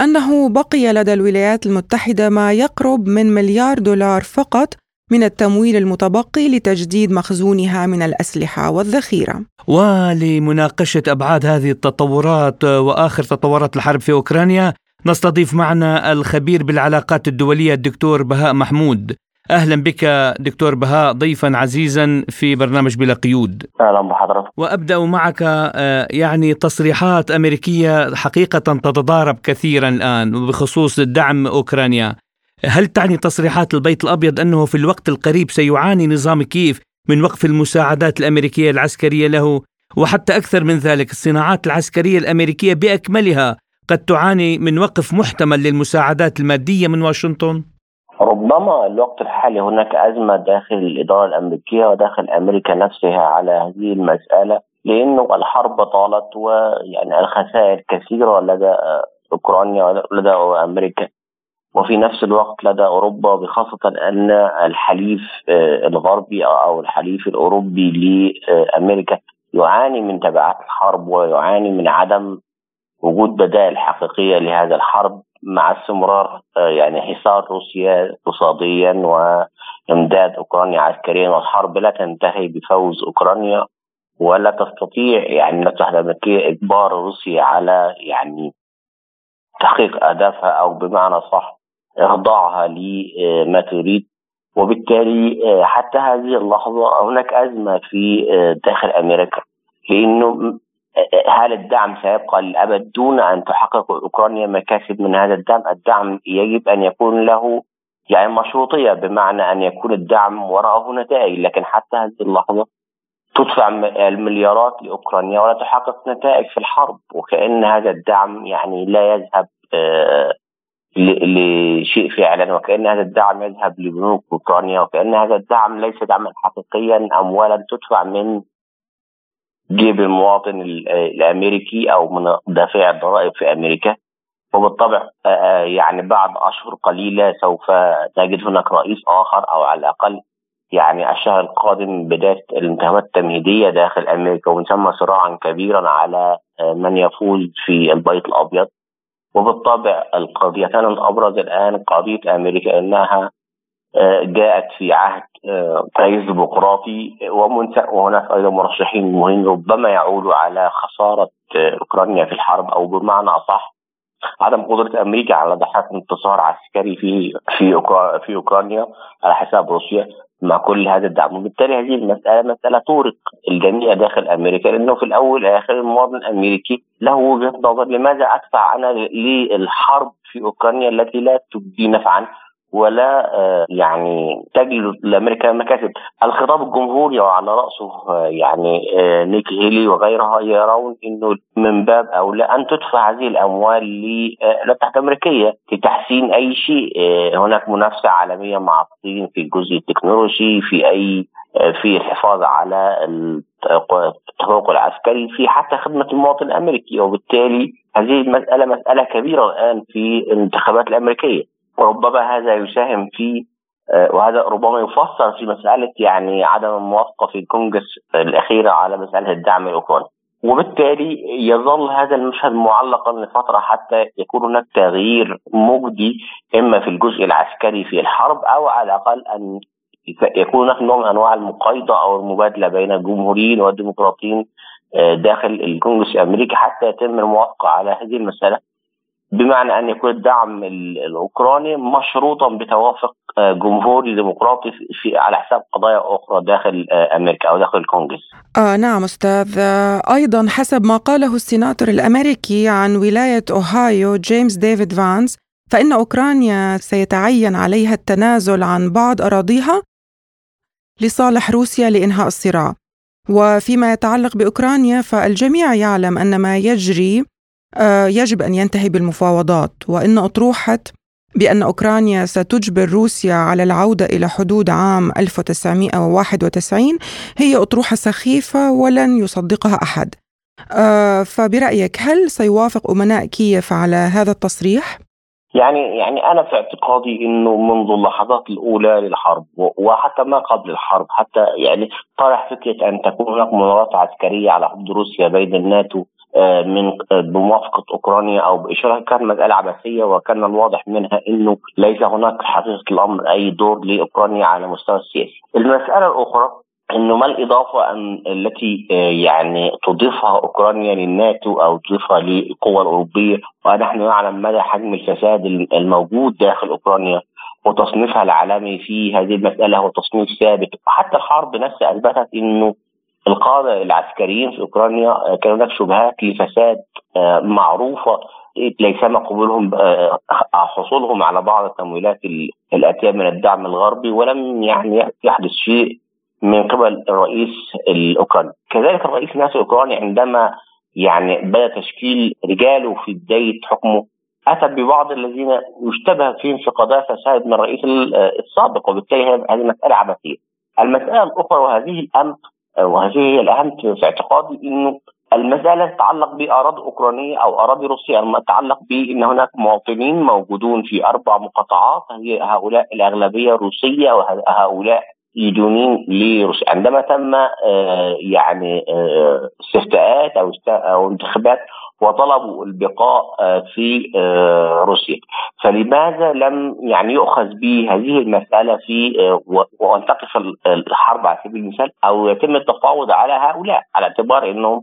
أنه بقي لدى الولايات المتحدة ما يقرب من مليار دولار فقط من التمويل المتبقي لتجديد مخزونها من الأسلحة والذخيرة. ولمناقشة أبعاد هذه التطورات وآخر تطورات الحرب في أوكرانيا نستضيف معنا الخبير بالعلاقات الدولية الدكتور بهاء محمود. أهلا بك دكتور بهاء ضيفا عزيزا في برنامج بلا قيود. أهلا بحضرتك. وأبدأ معك آه، يعني تصريحات أمريكية حقيقة تتضارب كثيرا الآن بخصوص دعم أوكرانيا. هل تعني تصريحات البيت الأبيض أنه في الوقت القريب سيعاني نظام كييف من وقف المساعدات الأمريكية العسكرية له وحتى أكثر من ذلك الصناعات العسكرية الأمريكية بأكملها قد تعاني من وقف محتمل للمساعدات المادية من واشنطن؟ ربما الوقت الحالي هناك أزمة داخل الإدارة الأمريكية وداخل أمريكا نفسها على هذه المسألة لأنه الحرب طالت ويعني الخسائر كثيرة لدى أوكرانيا ولدى أمريكا وفي نفس الوقت لدى أوروبا بخاصه أن الحليف آه، الغربي أو الحليف الأوروبي لأمريكا يعاني من تبعات الحرب ويعاني من عدم وجود بدائل حقيقية لهذا الحرب مع استمرار آه، يعني حصار روسيا اقتصاديا وإمداد أوكرانيا عسكريا والحرب لا تنتهي بفوز أوكرانيا ولا تستطيع يعني المصلحه الامريكيه إجبار روسيا على يعني تحقيق أهدافها أو بمعنى صح إخضاعها لما تريد وبالتالي آه، حتى هذه اللحظة هناك أزمة في آه، داخل أمريكا لأنه آه، هل الدعم سيبقى للأبد دون أن تحقق أوكرانيا مكاسب من هذا الدعم. الدعم يجب أن يكون له يعني مشروطية بمعنى أن يكون الدعم وراءه نتائج. لكن حتى هذه اللحظة تدفع المليارات لأوكرانيا ولا تحقق نتائج في الحرب. وكأن هذا الدعم يعني لا يذهب لشيء فعلا وكأن هذا الدعم يذهب لبنوك اوكرانيا وكأن هذا الدعم ليس دعما حقيقيا اموالا تدفع من جيب المواطن الأمريكي أو من دافع الضرائب في أمريكا. وبالطبع يعني بعد أشهر قليلة سوف نجد هناك رئيس آخر أو على الأقل يعني الشهر القادم بداية الانتخابات التمهيدية داخل أمريكا ومن ثم صراعا كبيرا على من يفوز في البيت الأبيض. وبالطبع القضيتان الابرز الآن. قضية أمريكا إنها آه، جاءت في عهد آه، رئيس ديمقراطي وهناك أيضا مرشحين مهمين ربما يعودوا على خسارة آه، أوكرانيا في الحرب أو بمعنى أصح عدم قدرة أمريكا على تحقيق انتصار عسكري في في في أوكرانيا على حساب روسيا. مع كل هذا الدعم. وبالتالي هذه المسألة مسألة تورق الجميع داخل أمريكا لأنه في الأول والآخر المواطن الأمريكي له وجهة نظر لماذا أدفع أنا للحرب في أوكرانيا التي لا تجدي نفعا. ولا آه، يعني تجد لامريكا مكاسب الخطاب الجمهوري وعلى رأسه آه، يعني نيك هيلي وغيرها يرون إنه من باب أولى أن تدفع هذه الأموال للولايات الأمريكية لتحسين أي شيء. هناك منافسة عالمية مع الصين في الجزء التكنولوجي في أي في الحفاظ على التفوق العسكري في حتى خدمة المواطن الأمريكي. وبالتالي هذه المساله مسألة كبيرة الآن في الانتخابات الأمريكية. وربما هذا يساهم في آه، وهذا ربما يفسر في مسألة يعني عدم الموافقة في الكونجرس الأخيرة على مسألة الدعم الأوكراني. وبالتالي يظل هذا المشهد معلقا لفترة حتى يكون هناك تغيير مجدي إما في الجزء العسكري في الحرب أو على الأقل أن يكون هناك نوع من أنواع المقايضة أو المبادلة بين الجمهوريين والديمقراطيين آه، داخل الكونجرس الأمريكي حتى يتم الموافقة على هذه المسألة. بمعنى أن يكون الدعم الأوكراني مشروطا بتوافق آه، جمهوري ديمقراطي في على حساب قضايا أخرى داخل آه، أمريكا أو داخل الكونغرس. آه نعم أستاذ أيضا حسب ما قاله السيناتور الأمريكي عن ولاية أوهايو جيمس ديفيد فانس فإن أوكرانيا سيتعين عليها التنازل عن بعض أراضيها لصالح روسيا لإنهاء الصراع. وفيما يتعلق بأوكرانيا فالجميع يعلم أن ما يجري آه، يجب أن ينتهي بالمفاوضات وإن اطروحه بأن أوكرانيا ستجبر روسيا على العودة إلى حدود عام 1991 هي أطروحة سخيفة ولن يصدقها أحد آه، فبرأيك هل سيوافق أمناء كييف على هذا التصريح؟ يعني يعني أنا في اعتقادي إنه منذ اللحظات الأولى للحرب وحتى ما قبل الحرب حتى يعني طرح فكرة أن تكون هناك مناورات عسكرية على حدود روسيا بين الناتو آه، من آه، بموافقة أوكرانيا أو بإشارة كانت مساله عبثيه وكان الواضح منها إنه ليس هناك حقيقة الأمر أي دور لأوكرانيا على المستوى السياسي. المسألة الأخرى إنه ما الإضافة أن التي آه، يعني تضيفها أوكرانيا للناتو أو تضيفها للقوى الأوروبية ونحن نعلم مدى حجم الفساد الموجود داخل أوكرانيا وتصنيفها العالمي في هذه المسألة هو تصنيف ثابت وحتى الحرب نفسها أثبتت إنه القاده العسكريين في أوكرانيا آه، كان هناك شبهات لفساد آه، معروفة ليسما قبولهم حصولهم على بعض التمويلات الأتية من الدعم الغربي ولم يعني يحدث شيء من قبل الرئيس الأوكراني كذلك الرئيس نفسه الأوكراني عندما يعني بدأ تشكيل رجاله في بداية حكمه أتى ببعض الذين يشتبه فيهم في قضايا فساد من الرئيس السابق وبالتالي هذه مسألة عبثية. المسألة الأخرى وهذه الاهم وهذه هي الأهم في اعتقادي إنه المسألة تتعلق بأراضي أوكرانية أو أراضي روسية تتعلق بأن هناك مواطنين موجودون في أربع مقاطعات هي هؤلاء الأغلبية روسية وهؤلاء يدونين لروسيا. عندما تم آه، يعني آه، استفتاءات أو انتخابات وطلبوا البقاء آه، في روسيا. فلماذا لم يعني يؤخذ بهذه المسألة في وأن تقف الحرب على سبيل المثال أو يتم التفاوض على هؤلاء على اعتبار إنهم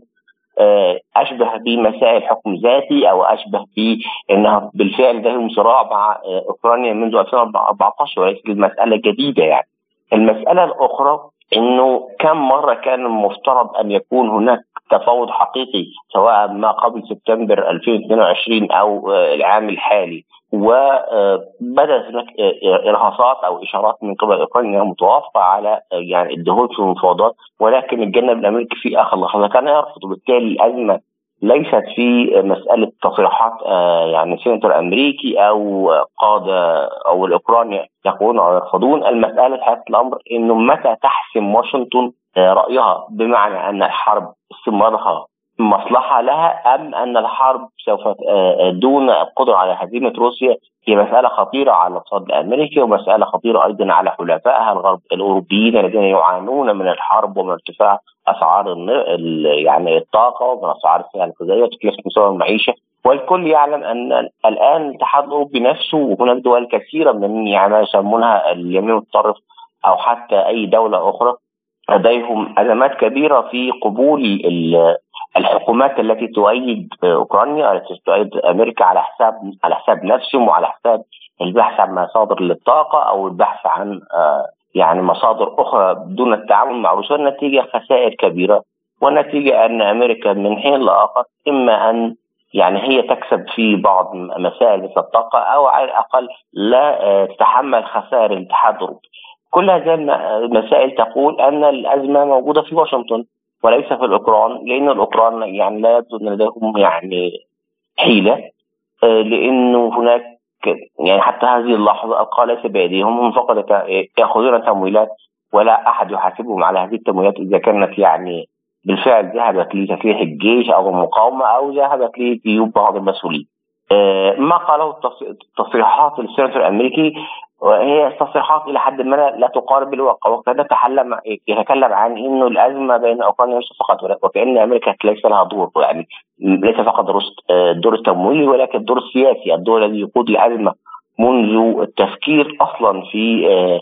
أشبه بمسائل حكم ذاتي أو أشبه بانها بالفعل لديهم صراع مع أوكرانيا منذ 2014 وليس المساله جديدة يعني. المسألة الأخرى إنه كم مرة كان المفترض أن يكون هناك تفاوض حقيقي سواء ما قبل سبتمبر 2022 أو العام الحالي. وبدات هناك إرهاصات أو إشارات من قبل أوكرانيا متوافقة على يعني الدخول في المفاوضات. ولكن الجانب الأمريكي في آخر لحظة كان يرفض. وبالتالي الأزمة ليست في مسألة تصريحات آه، يعني سيناتور أمريكي أو قادة أو الاوكرانيا يقولون أو يرفضون. المسألة في الأمر إنه متى تحسم واشنطن آه، رأيها بمعنى أن الحرب استمرارها مصلحة لها أم أن الحرب سوف آه، دون القدره على هزيمة روسيا؟ هي مسألة خطيرة على الاقتصاد الأمريكي ومسألة خطيرة أيضا على حلفائها الغرب الأوروبيين الذين يعانون من الحرب ومن ارتفاع أسعار يعني الطاقة ومن أسعار السلع الغذائية وتكلفة مستوى المعيشة. والكل يعلم أن الآن الاتحاد الأوروبي نفسه وهناك دول كثيرة من يعني يسمونها اليمين المتطرف أو حتى أي دولة أخرى لديهم أزمات كبيرة في قبول الحكومات التي تؤيد أوكرانيا التي تؤيد أمريكا على حساب على حساب نفسهم وعلى حساب البحث عن مصادر للطاقة أو البحث عن آه، يعني مصادر أخرى دون التعاون مع روسيا النتيجه خسائر كبيرة والنتيجة أن أمريكا من حين لآخر إما أن يعني هي تكسب في بعض مسائل مثل الطاقة أو على الأقل لا تتحمل خسائر الاتحاد الأوروبي. كل هذه المسائل تقول أن الأزمة موجودة في واشنطن وليس في الأوكران لأن الأوكران يعني لا يبدو ان لديهم يعني حيلة لأنه هناك يعني حتى هذه اللحظة القى ليس بايديهم هم فقط يأخذون تمويلات ولا أحد يحاسبهم على هذه التمويلات إذا كانت يعني بالفعل ذهبت لتسليح الجيش أو المقاومه أو ذهبت لجيوب بعض المسؤولين. آه، ما قاله تصريحات السيناتور الأمريكي وهي تصريحات إلى حد ما لا تقارب الواقع وكان يتكلم يتكلم عن إنه الأزمة بين أوكرانيا وروسيا فقط وكأن أمريكا ليس لها دور يعني ليس فقط الدور التمويلي ولكن الدور السياسي الدور الذي يقود الأزمة منذ التفكير أصلا في آه،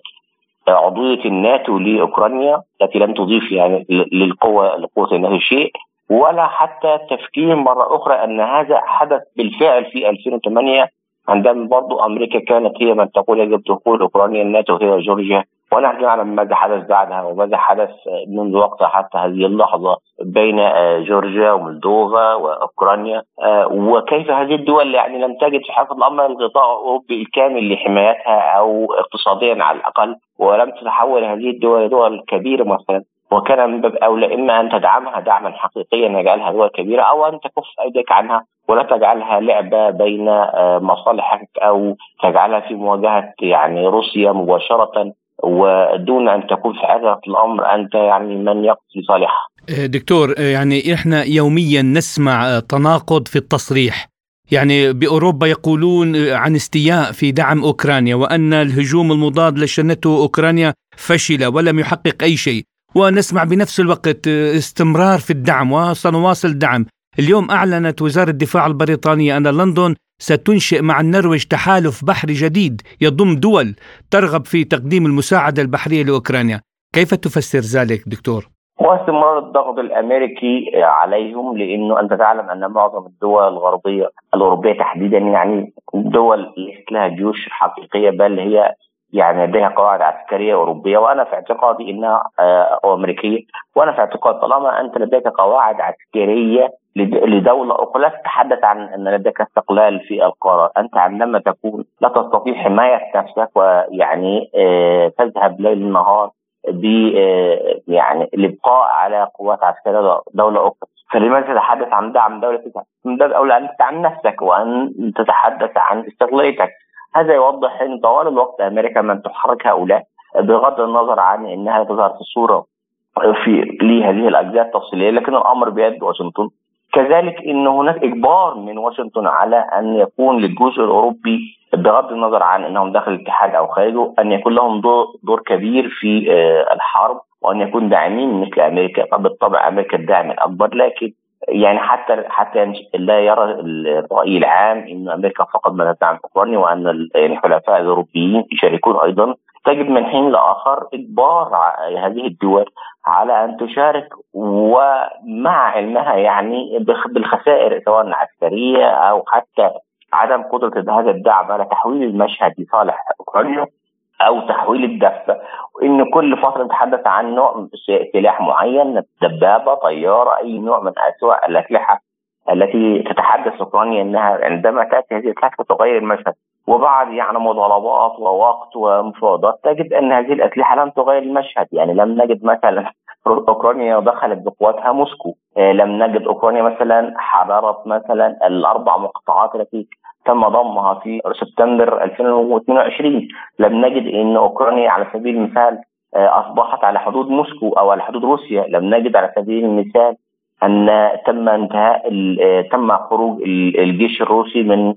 عضوية الناتو لأوكرانيا التي لم تضيف يعني للقوة لقوة الناتو شيء. ولا حتى تفكير مرة أخرى أن هذا حدث بالفعل في 2008 عندما برضو أمريكا كانت هي من تقول يجب دخول أوكرانيا الناتو هي جورجيا. ونحن نعلم ماذا حدث بعدها وماذا حدث منذ وقتها حتى هذه اللحظة بين آه، جورجيا ومولدوفا وأوكرانيا. آه، وكيف هذه الدول يعني لم تجد في حافه الأمر الغطاء الأوروبي الكامل لحمايتها أو اقتصاديا على الأقل ولم تتحول هذه الدول دول كبيرة مثلا؟ وكان من باب أولى إما أن تدعمها دعما حقيقيا يجعلها دول كبيرة أو أن تكف أيديك عنها ولا تجعلها لعبة بين آه، مصالحك أو تجعلها في مواجهة يعني روسيا مباشرة ودون أن تكون في حقيقه الأمر أنت يعني من يقضي صالحها. آه، دكتور آه، يعني إحنا يوميا نسمع تناقض في التصريح يعني بأوروبا يقولون عن استياء في دعم أوكرانيا وأن الهجوم المضاد لشنته أوكرانيا فشل ولم يحقق أي شيء ونسمع بنفس الوقت استمرار في الدعم وسنواصل دعم اليوم أعلنت وزارة الدفاع البريطانية أن لندن ستنشئ مع النرويج تحالف بحري جديد يضم دول ترغب في تقديم المساعدة البحرية لأوكرانيا كيف تفسر ذلك دكتور؟ واستمرار الضغط الأمريكي عليهم لأنه أنت تعلم أن معظم الدول الغربية الأوروبية تحديدا يعني دول ليست لها جيوش حقيقية بل هي يعني لديها قواعد عسكرية أوروبية وأنا في اعتقادي انها آه، أو أمريكية وأنا في اعتقاد طالما أنت لديك قواعد عسكرية لدولة أخرى لا تتحدث عن إن لديك استقلال في القرار، أنت عندما تكون لا تستطيع حماية نفسك ويعني آه، تذهب ليل نهار ب آه، يعني الابقاء على قوات عسكرية دولة أخرى، فلماذا تتحدث عن دعم دوله من باب اولى ان تدعم نفسك وأن تتحدث عن استقلاليتك، هذا يوضح إن طوال الوقت أمريكا من تحرك هؤلاء بغض النظر عن إنها تظهر في الصورة في لهذه الأجزاء التفصيلية لكن الأمر بيد واشنطن. كذلك إن هناك إجبار من واشنطن على أن يكون للجيش الأوروبي بغض النظر عن إنهم داخل الاتحاد أو خارجه أن يكون لهم دور, دور كبير في آه، الحرب وأن يكون داعمين مثل أمريكا. فبالطبع أمريكا الداعم الأكبر لكن يعني حتى حتى لا يرى الرأي العام إن أمريكا فقط ما تدعم اوكرانيا وأن الحلفاء الأوروبيين يشاركون أيضا. تجد من حين لآخر إجبار هذه الدول على أن تشارك ومع علمها يعني بالخسائر سواء عسكرية أو حتى عدم قدرة هذا الدعم على تحويل المشهد لصالح أوكرانيا. أو تحويل الدفة. وإن كل فترة نتحدث عن نوع سلاح معين دبابة طيارة أي نوع من أسوأ الأسلحة التي تتحدث اوكرانيا إنها عندما تأتي هذه الأسلحة تغير المشهد. وبعد يعني مضاربات ووقت ومفاوضات تجد أن هذه الأسلحة لم تغير المشهد. يعني لم نجد مثلا أوكرانيا دخلت بقواتها موسكو. آه، لم نجد أوكرانيا مثلا حررت مثلا الأربع مقطعات التي تم ضمها في سبتمبر 2022 لم نجد إن أوكرانيا على سبيل المثال آه، أصبحت على حدود موسكو أو على حدود روسيا. لم نجد على سبيل المثال أن تم انتهاء آه، تم خروج الجيش الروسي من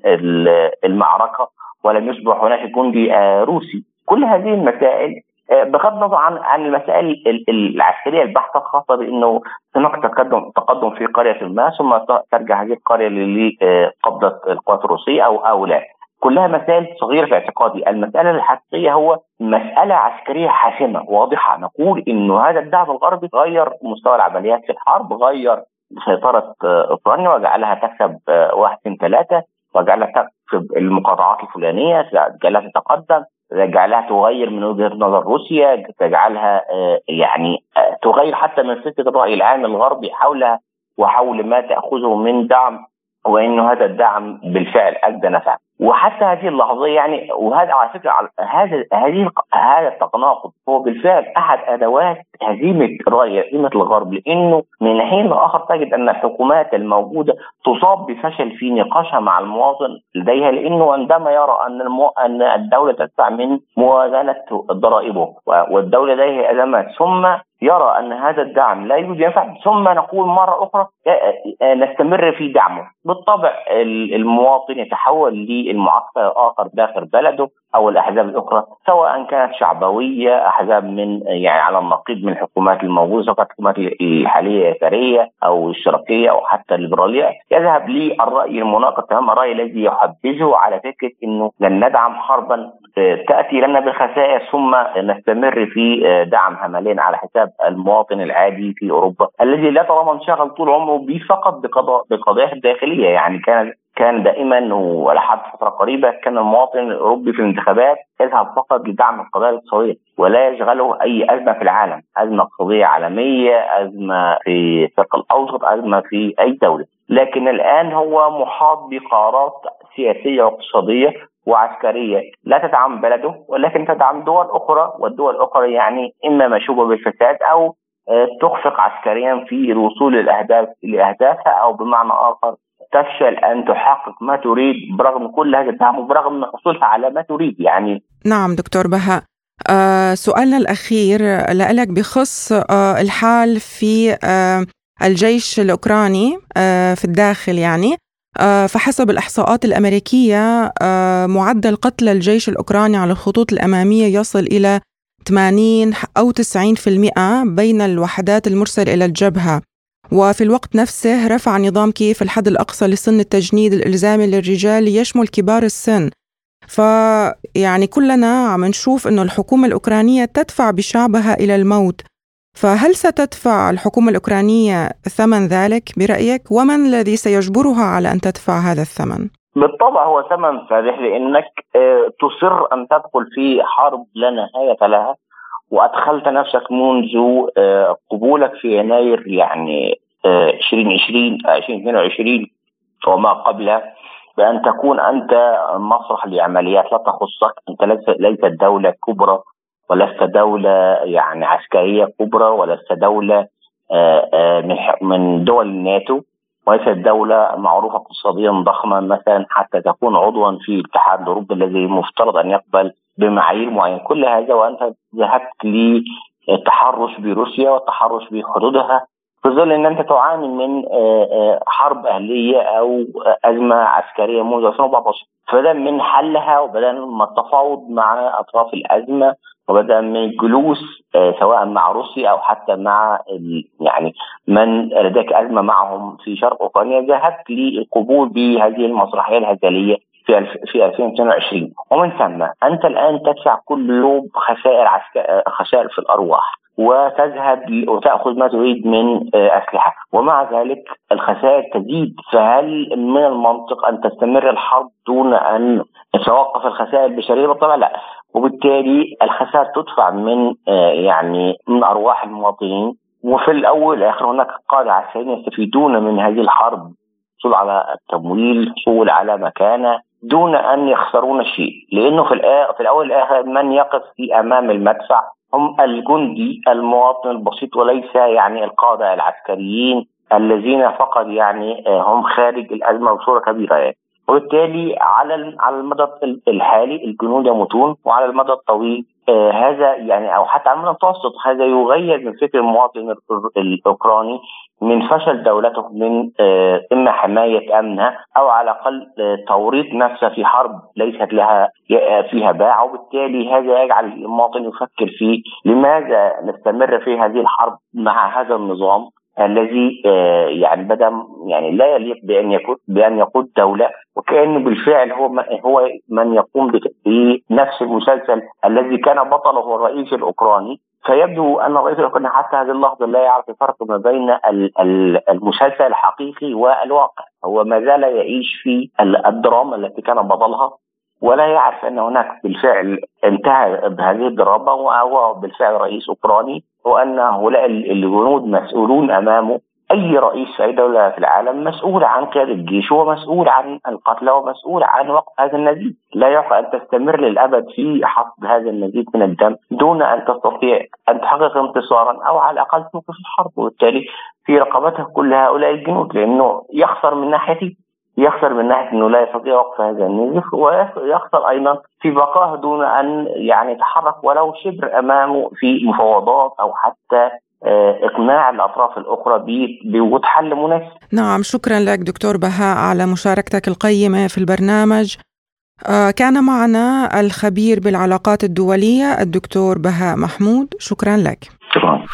المعركة ولم يصبح هناك جندي آه، روسي. كل هذه المسائل بغض النظر عن عن المسائل العسكرية البحته الخاصة بأنه هناك تقدم تقدم في قرية ما ثم ترجع هذه القرية لقبضه القوات الروسية أو أو لا. كلها مسائل صغيرة في اعتقادي، المسألة الحقيقية هو مسألة عسكرية حاسمة واضحة، نقول إنه هذا الدعم الغربي غير مستوى العمليات في الحرب، غير سيطرة أوكرانيا وجعلها تكسب واحد اثنين ثلاثة وجعلها تكسب المقاطعات الفلانية، جعلها تتقدم، جعلها تغير من وجهة نظر روسيا تجعلها آه، يعني آه، تغير حتى من فكرة الرأي العام الغربي حولها وحول ما تأخذه من دعم وإنه هذا الدعم بالفعل ادى نفعا وحتى هذه اللحظة يعني وهذا على فكرة هذا هذه هذا التناقض هو بالفعل أحد أدوات هزيمة الرأي هزيمة الغرب لأنه من حين لاخر تجد أن الحكومات الموجودة تصاب بفشل في نقاشها مع المواطن لديها لأنه عندما يرى أن المو... أن الدولة تدفع من موازنة ضرائبه والدولة لديها أزمات ثم يرى أن هذا الدعم لا يوجد ينفع ثم نقول مرة أخرى نستمر في دعمه. بالطبع المواطن يتحول للمعسكر الآخر داخل بلده أو الأحزاب الأخرى سواء كانت شعبوية أحزاب من يعني على النقيض من الحكومات الموجودة سواء الحكومات الحالية اليساريه أو الاشتراكيه أو حتى الليبرالية. يذهب للراي المناقض تماما الرأي الذي يحبذه على فكرة إنه لن ندعم حربا تأتي لنا بالخسائر ثم نستمر في دعم هملين على حساب المواطن العادي في أوروبا الذي لا طالما انشغل طول عمره به فقط بقضاياه الداخليه يعني كان كان دائما ولحد فترة قريبة كان المواطن الأوروبي في الانتخابات يذهب فقط لدعم القضايا الاقتصادية ولا يشغله أي أزمة في العالم، أزمة اقتصادية عالمية، أزمة في الشرق الأوسط، أزمة في أي دولة، لكن الآن هو محاط بقرارات سياسية واقتصادية وعسكرية لا تدعم بلده ولكن تدعم دول أخرى والدول الأخرى يعني إما مشوبة بالفساد أو آه، تخفق عسكريا في الوصول للأهداف لأهدافها أو بمعنى آخر تفشل أن تحقق ما تريد برغم كل هذا الدعم وبرغم حصولها على ما تريد يعني. نعم دكتور بهاء. آه سؤالنا الأخير لك بخص آه الحال في آه الجيش الأوكراني آه في الداخل يعني. آه فحسب الإحصاءات الأمريكية آه معدل قتل الجيش الأوكراني على الخطوط الأمامية يصل إلى 80 أو 90% بين الوحدات المرسلة إلى الجبهة. وفي الوقت نفسه رفع نظام كييف الحد الأقصى لسن التجنيد الإلزامي للرجال ليشمل كبار السن فيعني كلنا عم نشوف أنه الحكومة الأوكرانية تدفع بشعبها إلى الموت فهل ستدفع الحكومة الأوكرانية ثمن ذلك برأيك؟ ومن الذي سيجبرها على أن تدفع هذا الثمن؟ بالطبع هو ثمن فادح لأنك آه، تصر أن تدخل في حرب لا نهاية لها وأدخلت نفسك منذ آه، قبولك في يناير يعني 2020 آه، 2022 وما قبله بأن تكون أنت مسرح لعمليات لا تخصك أنت ليست دولة كبرى ولست دولة يعني عسكرية كبرى ولست دولة آه، من من دول الناتو وليست دولة معروفة اقتصاديا ضخمة مثلا حتى تكون عضوا في الاتحاد الأوروبي الذي مفترض أن يقبل بمعايير معينة. كل هذا وأنت ذهبت للتحرش بروسيا والتحرش بحدودها في ظل إن أنت تعاني من آه، آه، حرب أهلية أو أزمة عسكرية منذ 2014 فبدا من حلها وبدا من التفاوض مع أطراف الأزمة وبدا من الجلوس آه، سواء مع روسيا أو حتى مع يعني من لديك أزمة معهم في شرق أوكرانيا ذهبت للقبول بهذه المسرحية الهزلية. في في 2022 ومن ثم أنت الآن تدفع كل يوم خسائر خسائر في الأرواح وتذهب وتأخذ ما تريد من آه، أسلحة. ومع ذلك الخسائر تزيد. فهل من المنطق أن تستمر الحرب دون أن تتوقف الخسائر البشريه بالطبع لا. وبالتالي الخسائر تدفع من آه، يعني من أرواح المواطنين. وفي الأول والآخر هناك قادة عسكريين يستفيدون من هذه الحرب. حصول على التمويل حصول على مكانة دون أن يخسرون شيء لأنه في في الأول والآخر من يقف في أمام المدفع هم الجندي المواطن البسيط وليس يعني القادة العسكريين الذين فقط يعني آه، هم خارج الأزمة بصورة كبيرة يعني. وبالتالي على على المدى الحالي الجنود يموتون وعلى المدى الطويل آه هذا يعني أو حتى على المتوسط هذا يغير من فكر المواطن الأوكراني من فشل دولته من آه إما حماية امنها أو على الأقل آه توريط نفسها في حرب ليست لها فيها باع وبالتالي هذا يجعل المواطن يفكر في لماذا نستمر في هذه الحرب مع هذا النظام. الذي آه، يعني بدا يعني لا يليق بأن يكون بأن يقود دولة وكأنه بالفعل هو هو من يقوم بنفس المسلسل الذي كان بطله الرئيس الأوكراني. فيبدو أن الرئيس الأوكراني حتى هذه اللحظة لا يعرف الفرق ما بين المسلسل الحقيقي والواقع. هو ما زال يعيش في الدراما التي كان بطلها ولا يعرف أن هناك بالفعل انتهى بهذه الدراما وهو بالفعل رئيس أوكراني. وان هؤلاء الجنود مسؤولون أمامه. أي رئيس في أي دولة في العالم مسؤول عن قيادة الجيش هو مسؤول عن القتلى ومسؤول عن وقف هذا النزيف. لا يعقل أن تستمر للأبد في حصد هذا النزيف من الدم دون أن تستطيع أن تحقق انتصارا أو على الأقل توقف الحرب وبالتالي في رقبتها كل هؤلاء الجنود لأنه يخسر من ناحيته يخسر من ناحية إنه لا يستطيع وقف هذا النزيف ويخسر أيضا في بقائه دون أن يعني يتحرك ولو شبر أمامه في مفاوضات أو حتى آه، إقناع الأطراف الأخرى بوجود حل مناسب. نعم شكرا لك دكتور بهاء على مشاركتك القيمة في البرنامج. آه، كان معنا الخبير بالعلاقات الدولية الدكتور بهاء محمود شكرا لك. شكرا.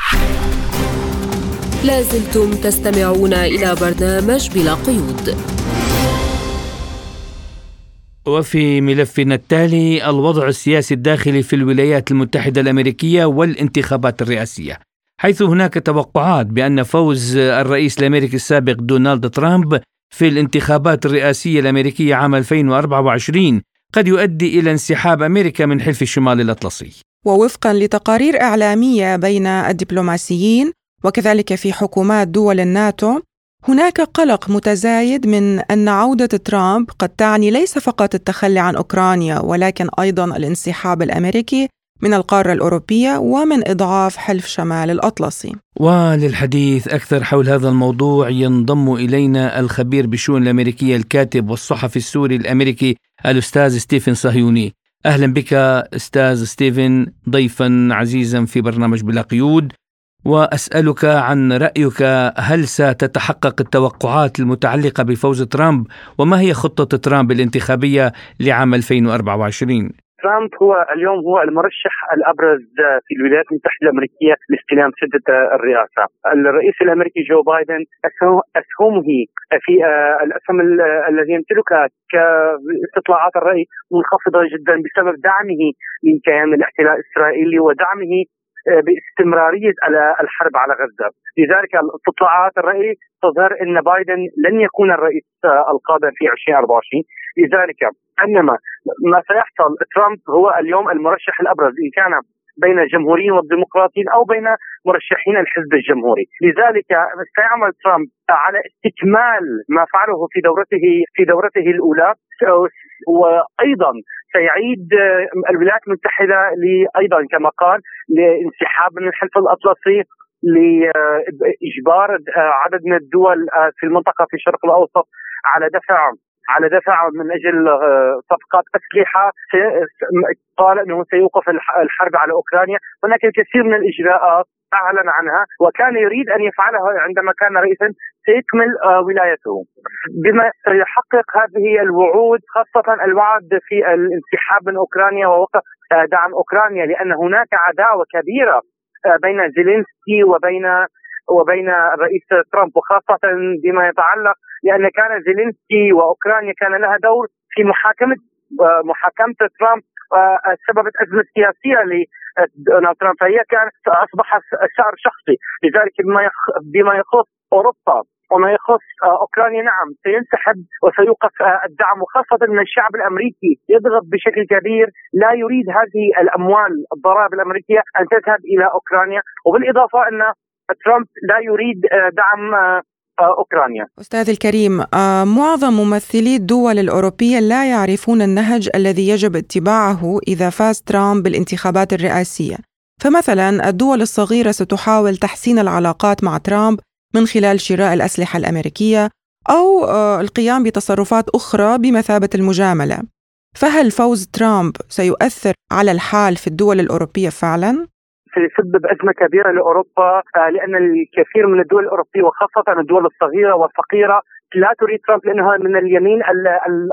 لازلتم تستمعون إلى برنامج بلا قيود. وفي ملفنا التالي الوضع السياسي الداخلي في الولايات المتحدة الأمريكية والانتخابات الرئاسية. حيث هناك توقعات بأن فوز الرئيس الأمريكي السابق دونالد ترامب في الانتخابات الرئاسية الأمريكية عام 2024 قد يؤدي إلى انسحاب أمريكا من حلف الشمال الأطلسي ووفقا لتقارير إعلامية بين الدبلوماسيين وكذلك في حكومات دول الناتو هناك قلق متزايد من أن عودة ترامب قد تعني ليس فقط التخلي عن أوكرانيا ولكن أيضا الانسحاب الأمريكي من القارة الأوروبية ومن إضعاف حلف شمال الأطلسي. وللحديث أكثر حول هذا الموضوع ينضم إلينا الخبير بالشؤون الأمريكية الكاتب والصحفي السوري الأمريكي الأستاذ ستيفن صهيوني. أهلا بك أستاذ ستيفن ضيفا عزيزا في برنامج بلا قيود. وأسألك عن رأيك هل ستتحقق التوقعات المتعلقة بفوز ترامب وما هي خطة ترامب الانتخابية لعام 2024 ترامب هو اليوم هو المرشح الأبرز في الولايات المتحدة الأمريكية لاستلام سده الرئاسة. الرئيس الأمريكي جو بايدن أسهمه في آه، الأسهم الذي يمتلكها كاستطلاعات الرأي منخفضة جدا بسبب دعمه لكيان الاحتلال الإسرائيلي ودعمه باستمرارية الحرب على غزة، لذلك استطلاعات الرأي تظهر إن بايدن لن يكون الرئيس القادم في 2024 لذلك أنما ما سيحصل ترامب هو اليوم المرشح الأبرز إن كان بين الجمهوريين والديمقراطيين أو بين مرشحين الحزب الجمهوري، لذلك سيعمل ترامب على استكمال ما فعله في دورته في دورته الأولى. وأيضا سيعيد الولايات المتحدة أيضا كما قال لانسحاب من الحلف الأطلسي لإجبار عدد من الدول في المنطقة في الشرق الأوسط على دفع على دفع من أجل آه، صفقات أسلحة. قال إنه سيوقف الحرب على أوكرانيا، هناك الكثير من الإجراءات اعلن عنها وكان يريد أن يفعلها عندما كان رئيسا سيكمل آه، ولايته. بما سيحقق هذه الوعود خاصة الوعد في الانسحاب من أوكرانيا ووقف آه، دعم أوكرانيا لأن هناك عداوة كبيرة بين زيلينسكي وبين وبين الرئيس ترامب وخاصة بما يتعلق لأن كان زيلينسكي وأوكرانيا كان لها دور في محاكمة آه، محاكمة ترامب آه، سببت أزمة سياسية لدونالد ترامب فهي كانت اصبحت شعر شخصي. لذلك بما بما يخص أوروبا. وما يخص آه، أوكرانيا نعم سينسحب وسيوقف الدعم وخاصة ان الشعب الأمريكي. يضغط بشكل كبير لا يريد هذه الأموال الضرائب الأمريكية أن تذهب إلى أوكرانيا. وبالإضافة أن ترامب لا يريد دعم أوكرانيا. أستاذ الكريم آه، معظم ممثلي الدول الأوروبية لا يعرفون النهج الذي يجب اتباعه إذا فاز ترامب بالانتخابات الرئاسية. فمثلا الدول الصغيرة ستحاول تحسين العلاقات مع ترامب من خلال شراء الأسلحة الأمريكية أو آه، القيام بتصرفات أخرى بمثابة المجاملة فهل فوز ترامب سيؤثر على الحال في الدول الأوروبية فعلا؟ سيسبب أزمة كبيرة لأوروبا آه، لأن الكثير من الدول الأوروبية وخاصة الدول الصغيرة والفقيرة لا تريد ترامب لأنها من اليمين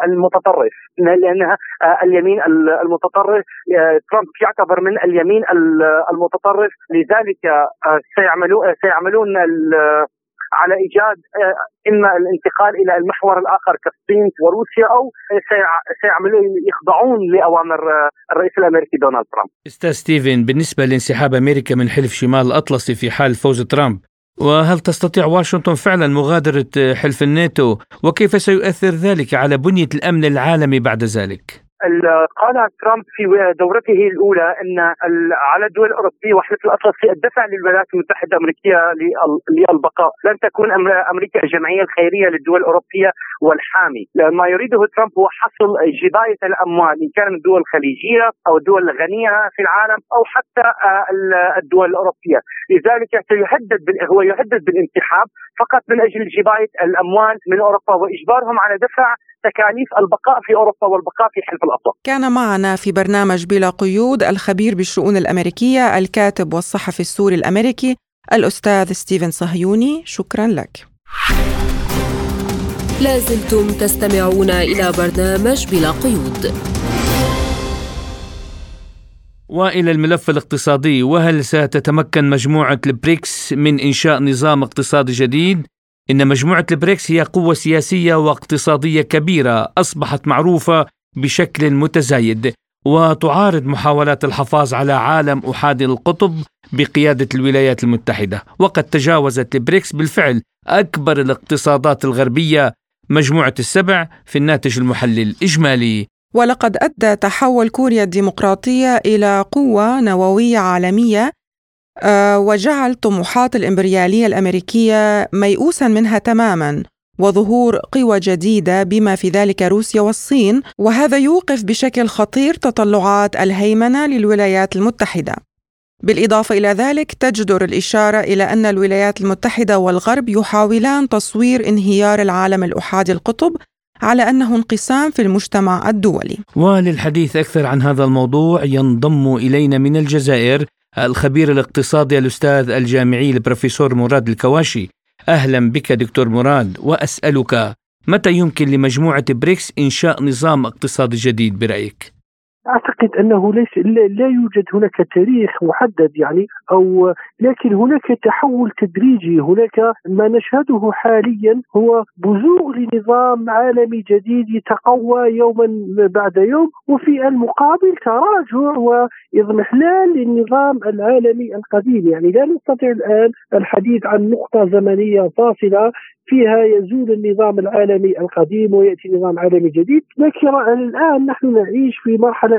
المتطرف لأنها آه، اليمين المتطرف آه، ترامب يعتبر من اليمين المتطرف لذلك سيعملون سيعملون على إيجاد آه، إما الانتقال إلى المحور الآخر كالصين وروسيا أو سيعملون يخضعون لأوامر آه، الرئيس الأمريكي دونالد ترامب. أستاذ ستيفن بالنسبة لانسحاب أمريكا من حلف شمال الأطلسي في حال فوز ترامب وهل تستطيع واشنطن فعلا مغادرة آه، حلف الناتو وكيف سيؤثر ذلك على بنية الأمن العالمي بعد ذلك؟ قال ترامب في دورته الأولى إن على الدول الأوروبية وحلف الاطلسي الدفع للولايات المتحدة الأمريكية للبقاء، لن تكون أمريكا الجمعية الخيرية للدول الأوروبية والحامي، ما يريده ترامب هو حصل جباية الأموال إن كان الدول الخليجيه أو الدول الغنيه في العالم أو حتى آه، الدول الأوروبية، لذلك سيهدد هو يهدد بالانسحاب فقط من أجل جباية الأموال من أوروبا وإجبارهم على دفع تكاليف البقاء في أوروبا والبقاء في حلف الأطلس. كان معنا في برنامج بلا قيود الخبير بالشؤون الأمريكية الكاتب والصحفي السوري الأمريكي الأستاذ ستيفن صهيوني، شكرا لك. لازلتم تستمعون إلى برنامج بلا قيود. وإلى الملف الاقتصادي وهل ستتمكن مجموعة البريكس من إنشاء نظام اقتصادي جديد إن مجموعة البريكس هي قوة سياسية واقتصادية كبيرة أصبحت معروفة بشكل متزايد وتعارض محاولات الحفاظ على عالم أحادي القطب بقيادة الولايات المتحدة. وقد تجاوزت البريكس بالفعل أكبر الاقتصادات الغربية مجموعة السبع في الناتج المحلي الإجمالي. ولقد أدى تحول كوريا الديمقراطية إلى قوة نووية عالمية وجعل طموحات الإمبريالية الأمريكية ميؤوسا منها تماما وظهور قوى جديدة بما في ذلك روسيا والصين وهذا يوقف بشكل خطير تطلعات الهيمنة للولايات المتحدة بالإضافة إلى ذلك تجدر الإشارة إلى أن الولايات المتحدة والغرب يحاولان تصوير انهيار العالم الأحادي القطب على أنه انقسام في المجتمع الدولي. وللحديث أكثر عن هذا الموضوع ينضم إلينا من الجزائر الخبير الاقتصادي الأستاذ الجامعي البروفيسور مراد الكواشي أهلا بك دكتور مراد وأسألك متى يمكن لمجموعة بريكس إنشاء نظام اقتصادي جديد برأيك؟ أعتقد أنه ليس لا يوجد هناك تاريخ محدد يعني أو لكن هناك تحول تدريجي. هناك ما نشهده حاليا هو بزوغ لنظام عالمي جديد يتقوى يوما بعد يوم وفي المقابل تراجع وإضمحلال للنظام العالمي القديم. يعني لا نستطيع الآن الحديث عن نقطة زمنية فاصلة فيها يزول النظام العالمي القديم ويأتي نظام عالمي جديد. لكن الآن نحن نعيش في مرحلة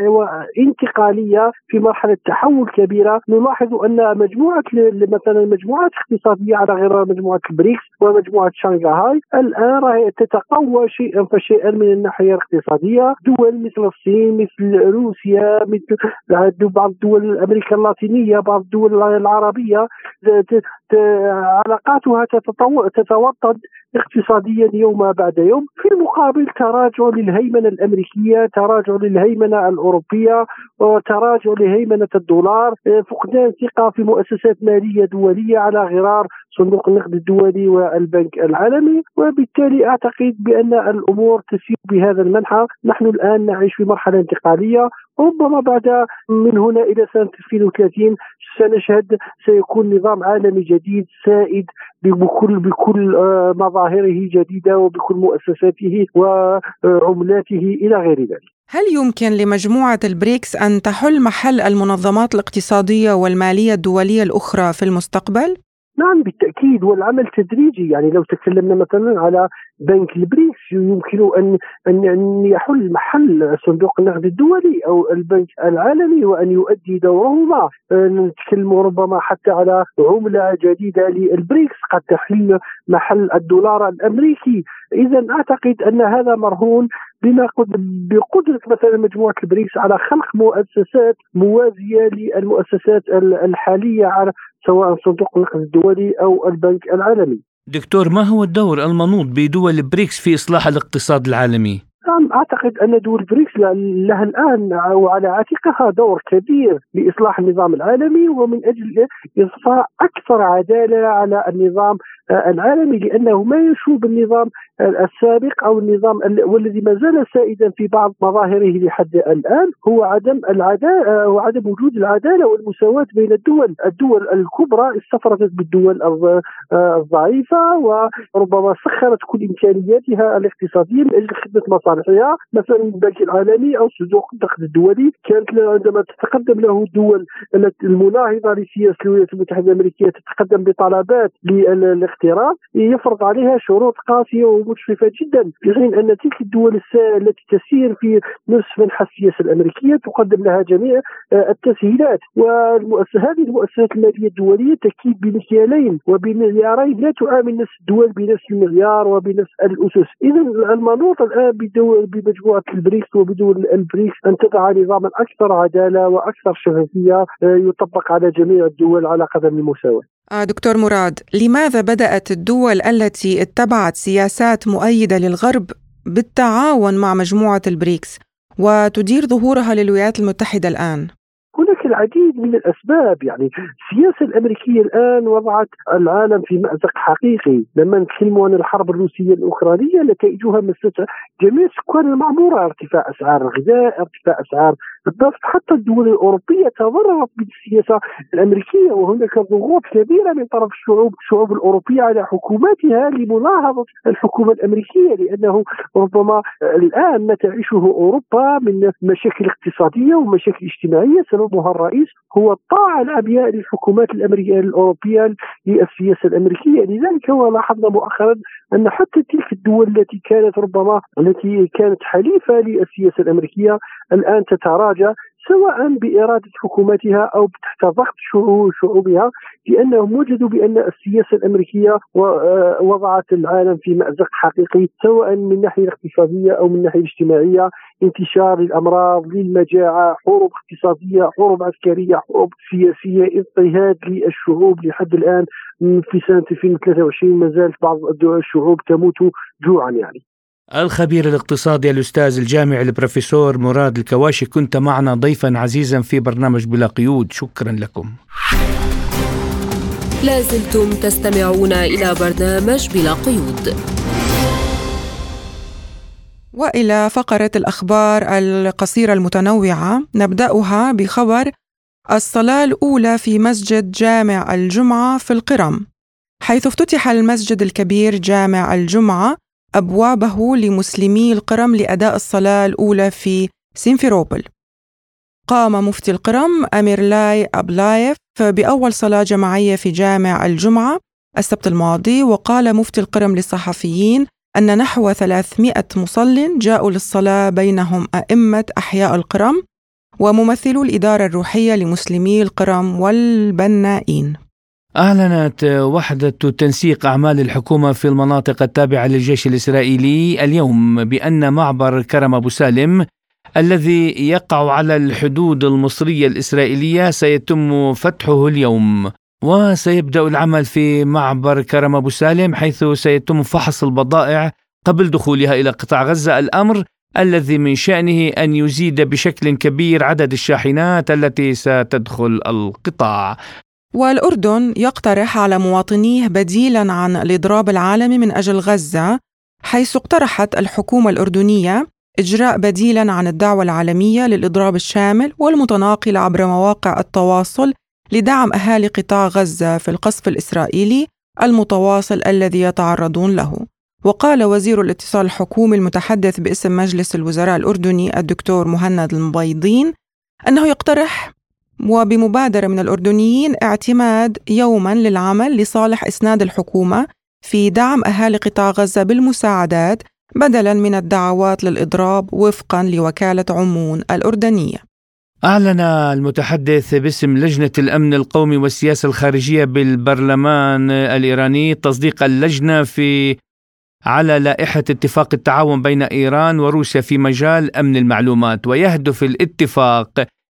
انتقالية في مرحلة تحول كبيرة. نلاحظ أن مجموعة مثلا مجموعات اقتصادية على غير مجموعة البريكس ومجموعة شنغهاي الآن راهي تتقوى شيئا فشيئا من الناحية الاقتصادية. دول مثل الصين مثل روسيا مثل بعض دول أمريكا اللاتينية بعض الدول العربية علاقاتها تتوطد اقتصاديا يوم بعد يوم في المقابل تراجع للهيمنة الأمريكية تراجع للهيمنة الأوروبية وتراجع لهيمنة الدولار فقدان ثقة في مؤسسات مالية دولية على غرار صندوق النقد الدولي والبنك العالمي وبالتالي أعتقد بأن الأمور تسير بهذا المنحى نحن الآن نعيش في مرحلة انتقالية ربما بعد من هنا إلى سنة 2030 سنشهد سيكون نظام عالمي جديد سائد بكل بكل آه، مظاهره جديدة وبكل مؤسساته وعملاته إلى غير ذلك. هل يمكن لمجموعة البريكس أن تحل محل المنظمات الاقتصادية والمالية الدولية الأخرى في المستقبل؟ نعم بالتأكيد. والعمل تدريجي. يعني لو تكلمنا مثلا على بنك البريكس يمكن ان ان يحل محل صندوق النقد الدولي أو البنك العالمي وأن يؤدي دورهما. نتكلم ربما حتى على عملة جديدة للبريكس قد تحل محل الدولار الأمريكي. اذا أعتقد أن هذا مرهون بما بقدرة مثلا مجموعة البريكس على خلق مؤسسات موازية للمؤسسات الحالية سواء صندوق النقد الدولي أو البنك العالمي. دكتور ما هو الدور المنوط بدول بريكس في إصلاح الاقتصاد العالمي؟ نعم أعتقد أن دول بريكس لها الآن وعلى عاتقها دور كبير لإصلاح النظام العالمي ومن أجل اضفاء أكثر عدالة على النظام العالمي لأنه ما يشوب النظام السابق أو النظام والذي ما زال سائدا في بعض مظاهره لحد الآن هو عدم العداله وعدم وجود العدالة والمساواة بين الدول، الدول الكبرى استفردت بالدول الضعيفة وربما سخرت كل إمكانياتها الاقتصادية من أجل خدمة مصالحها، مثلا البنك العالمي أو صندوق النقد الدولي. كانت عندما تتقدم له الدول المناهضه لسياسة الولايات المتحدة الأمريكية تتقدم بطلبات الاقتراض يفرض عليها شروط قاسية ومجحفة جدا في حين أن تلك الدول التي تسير في نفس منحى السياسة الأمريكية تقدم لها جميع آه، التسهيلات. وهذه المؤسسات المالية الدولية تكيل بمكيالين وبمعيارين لا تعامل نفس الدول بنفس المعيار وبنفس الأسس. اذا المنوط الآن بدول بمجموعة البريكس وبدول البريكس أن تضع نظاما أكثر عدالة وأكثر شفافية آه، يطبق على جميع الدول على قدم المساواة. دكتور مراد لماذا بدأت الدول التي اتبعت سياسات مؤيدة للغرب بالتعاون مع مجموعة البريكس وتدير ظهورها للولايات المتحدة الآن؟ هناك العديد من الأسباب. يعني السياسة الأمريكية الآن وضعت العالم في مأزق حقيقي. لما نتكلموا عن الحرب الروسية الأوكرانية نتائجها مست جميع سكان المعمورة ارتفاع أسعار الغذاء ارتفاع أسعار النفط حتى الدول الأوروبية تضررت بالسياسة الأمريكية. وهناك ضغوط كبيرة من طرف الشعوب الشعوب الأوروبية على حكوماتها لمناهضه الحكومة الأمريكية لأنه ربما الآن ما تعيشه أوروبا من مشاكل اقتصادية ومشاكل اجتماعية سببها الرئيس هو الطاعه العمياء للحكومات الأمريكية الأوروبية للسياسة الأمريكية. لذلك لاحظنا مؤخرا أن حتى تلك الدول التي كانت ربما التي كانت حليفة للسياسة الأمريكية الآن تتراجع سواء بإرادة حكومتها أو تحت ضغط شعوبها لأنهم وجدوا بأن السياسة الأمريكية آه، وضعت العالم في مأزق حقيقي سواء من الناحية الاقتصادية أو من الناحية الاجتماعية انتشار الأمراض للمجاعة حروب اقتصادية حروب عسكرية حروب سياسية اضطهاد للشعوب لحد الآن في سنة 2023 ما زالت بعض الشعوب تموت جوعا يعني. الخبير الاقتصادي الأستاذ الجامعي البروفيسور مراد الكواشي كنت معنا ضيفا عزيزا في برنامج بلا قيود. شكرا لكم. لازلتم تستمعون إلى برنامج بلا قيود. وإلى فقرة الأخبار القصيرة المتنوعة نبدأها بخبر الصلاة الأولى في مسجد جامع الجمعة في القرم. حيث افتتح المسجد الكبير جامع الجمعة أبوابه لمسلمي القرم لأداء الصلاة الأولى في سيمفيروبل. قام مفتي القرم أمير علي أبلاييف بأول صلاة جماعية في جامع الجمعة السبت الماضي وقال مفتي القرم للصحفيين أن نحو 300 مصل جاءوا للصلاة بينهم أئمة أحياء القرم وممثلو الإدارة الروحية لمسلمي القرم والبنائين. أعلنت وحدة تنسيق أعمال الحكومة في المناطق التابعة للجيش الإسرائيلي اليوم بأن معبر كرم أبو سالم الذي يقع على الحدود المصرية الإسرائيلية سيتم فتحه اليوم وسيبدأ العمل في معبر كرم أبو سالم حيث سيتم فحص البضائع قبل دخولها إلى قطاع غزة. الأمر الذي من شأنه أن يزيد بشكل كبير عدد الشاحنات التي ستدخل القطاع. والأردن يقترح على مواطنيه بديلا عن الإضراب العالمي من أجل غزة حيث اقترحت الحكومة الأردنية إجراء بديلا عن الدعوة العالمية للإضراب الشامل والمتناقل عبر مواقع التواصل لدعم أهالي قطاع غزة في القصف الإسرائيلي المتواصل الذي يتعرضون له. وقال وزير الاتصال الحكومي المتحدث باسم مجلس الوزراء الأردني الدكتور مهند المبيضين أنه يقترح وبمبادرة من الأردنيين اعتماد يوما للعمل لصالح إسناد الحكومة في دعم أهالي قطاع غزة بالمساعدات بدلا من الدعوات للإضراب وفقا لوكالة عمون الأردنية. أعلن المتحدث باسم لجنة الأمن القومي والسياسة الخارجية بالبرلمان الإيراني تصديق اللجنة في على لائحة اتفاق التعاون بين إيران وروسيا في مجال أمن المعلومات ويهدف الاتفاق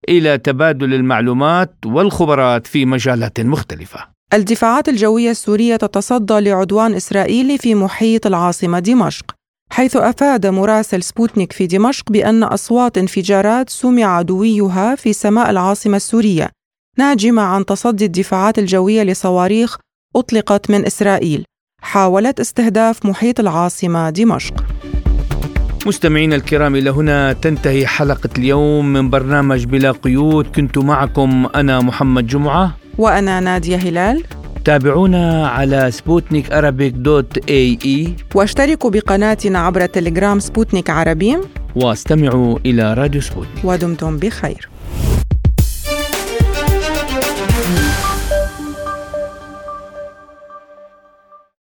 إلى تبادل المعلومات والخبرات في مجالات مختلفة. الدفاعات الجوية السورية تتصدى لعدوان إسرائيلي في محيط العاصمة دمشق، حيث أفاد مراسل سبوتنيك في دمشق بأن أصوات انفجارات سمع عدويها في سماء العاصمة السورية، ناجمة عن تصدي الدفاعات الجوية لصواريخ أطلقت من إسرائيل، حاولت استهداف محيط العاصمة دمشق. مستمعينا الكرام إلى هنا تنتهي حلقة اليوم من برنامج بلا قيود. كنت معكم أنا محمد جمعة. وأنا نادية هلال. تابعونا على Sputnik Arabic dot ae. واشتركوا بقناتنا عبر تليجرام سبوتنيك عربي واستمعوا إلى راديو سبوتنيك. ودمتم بخير.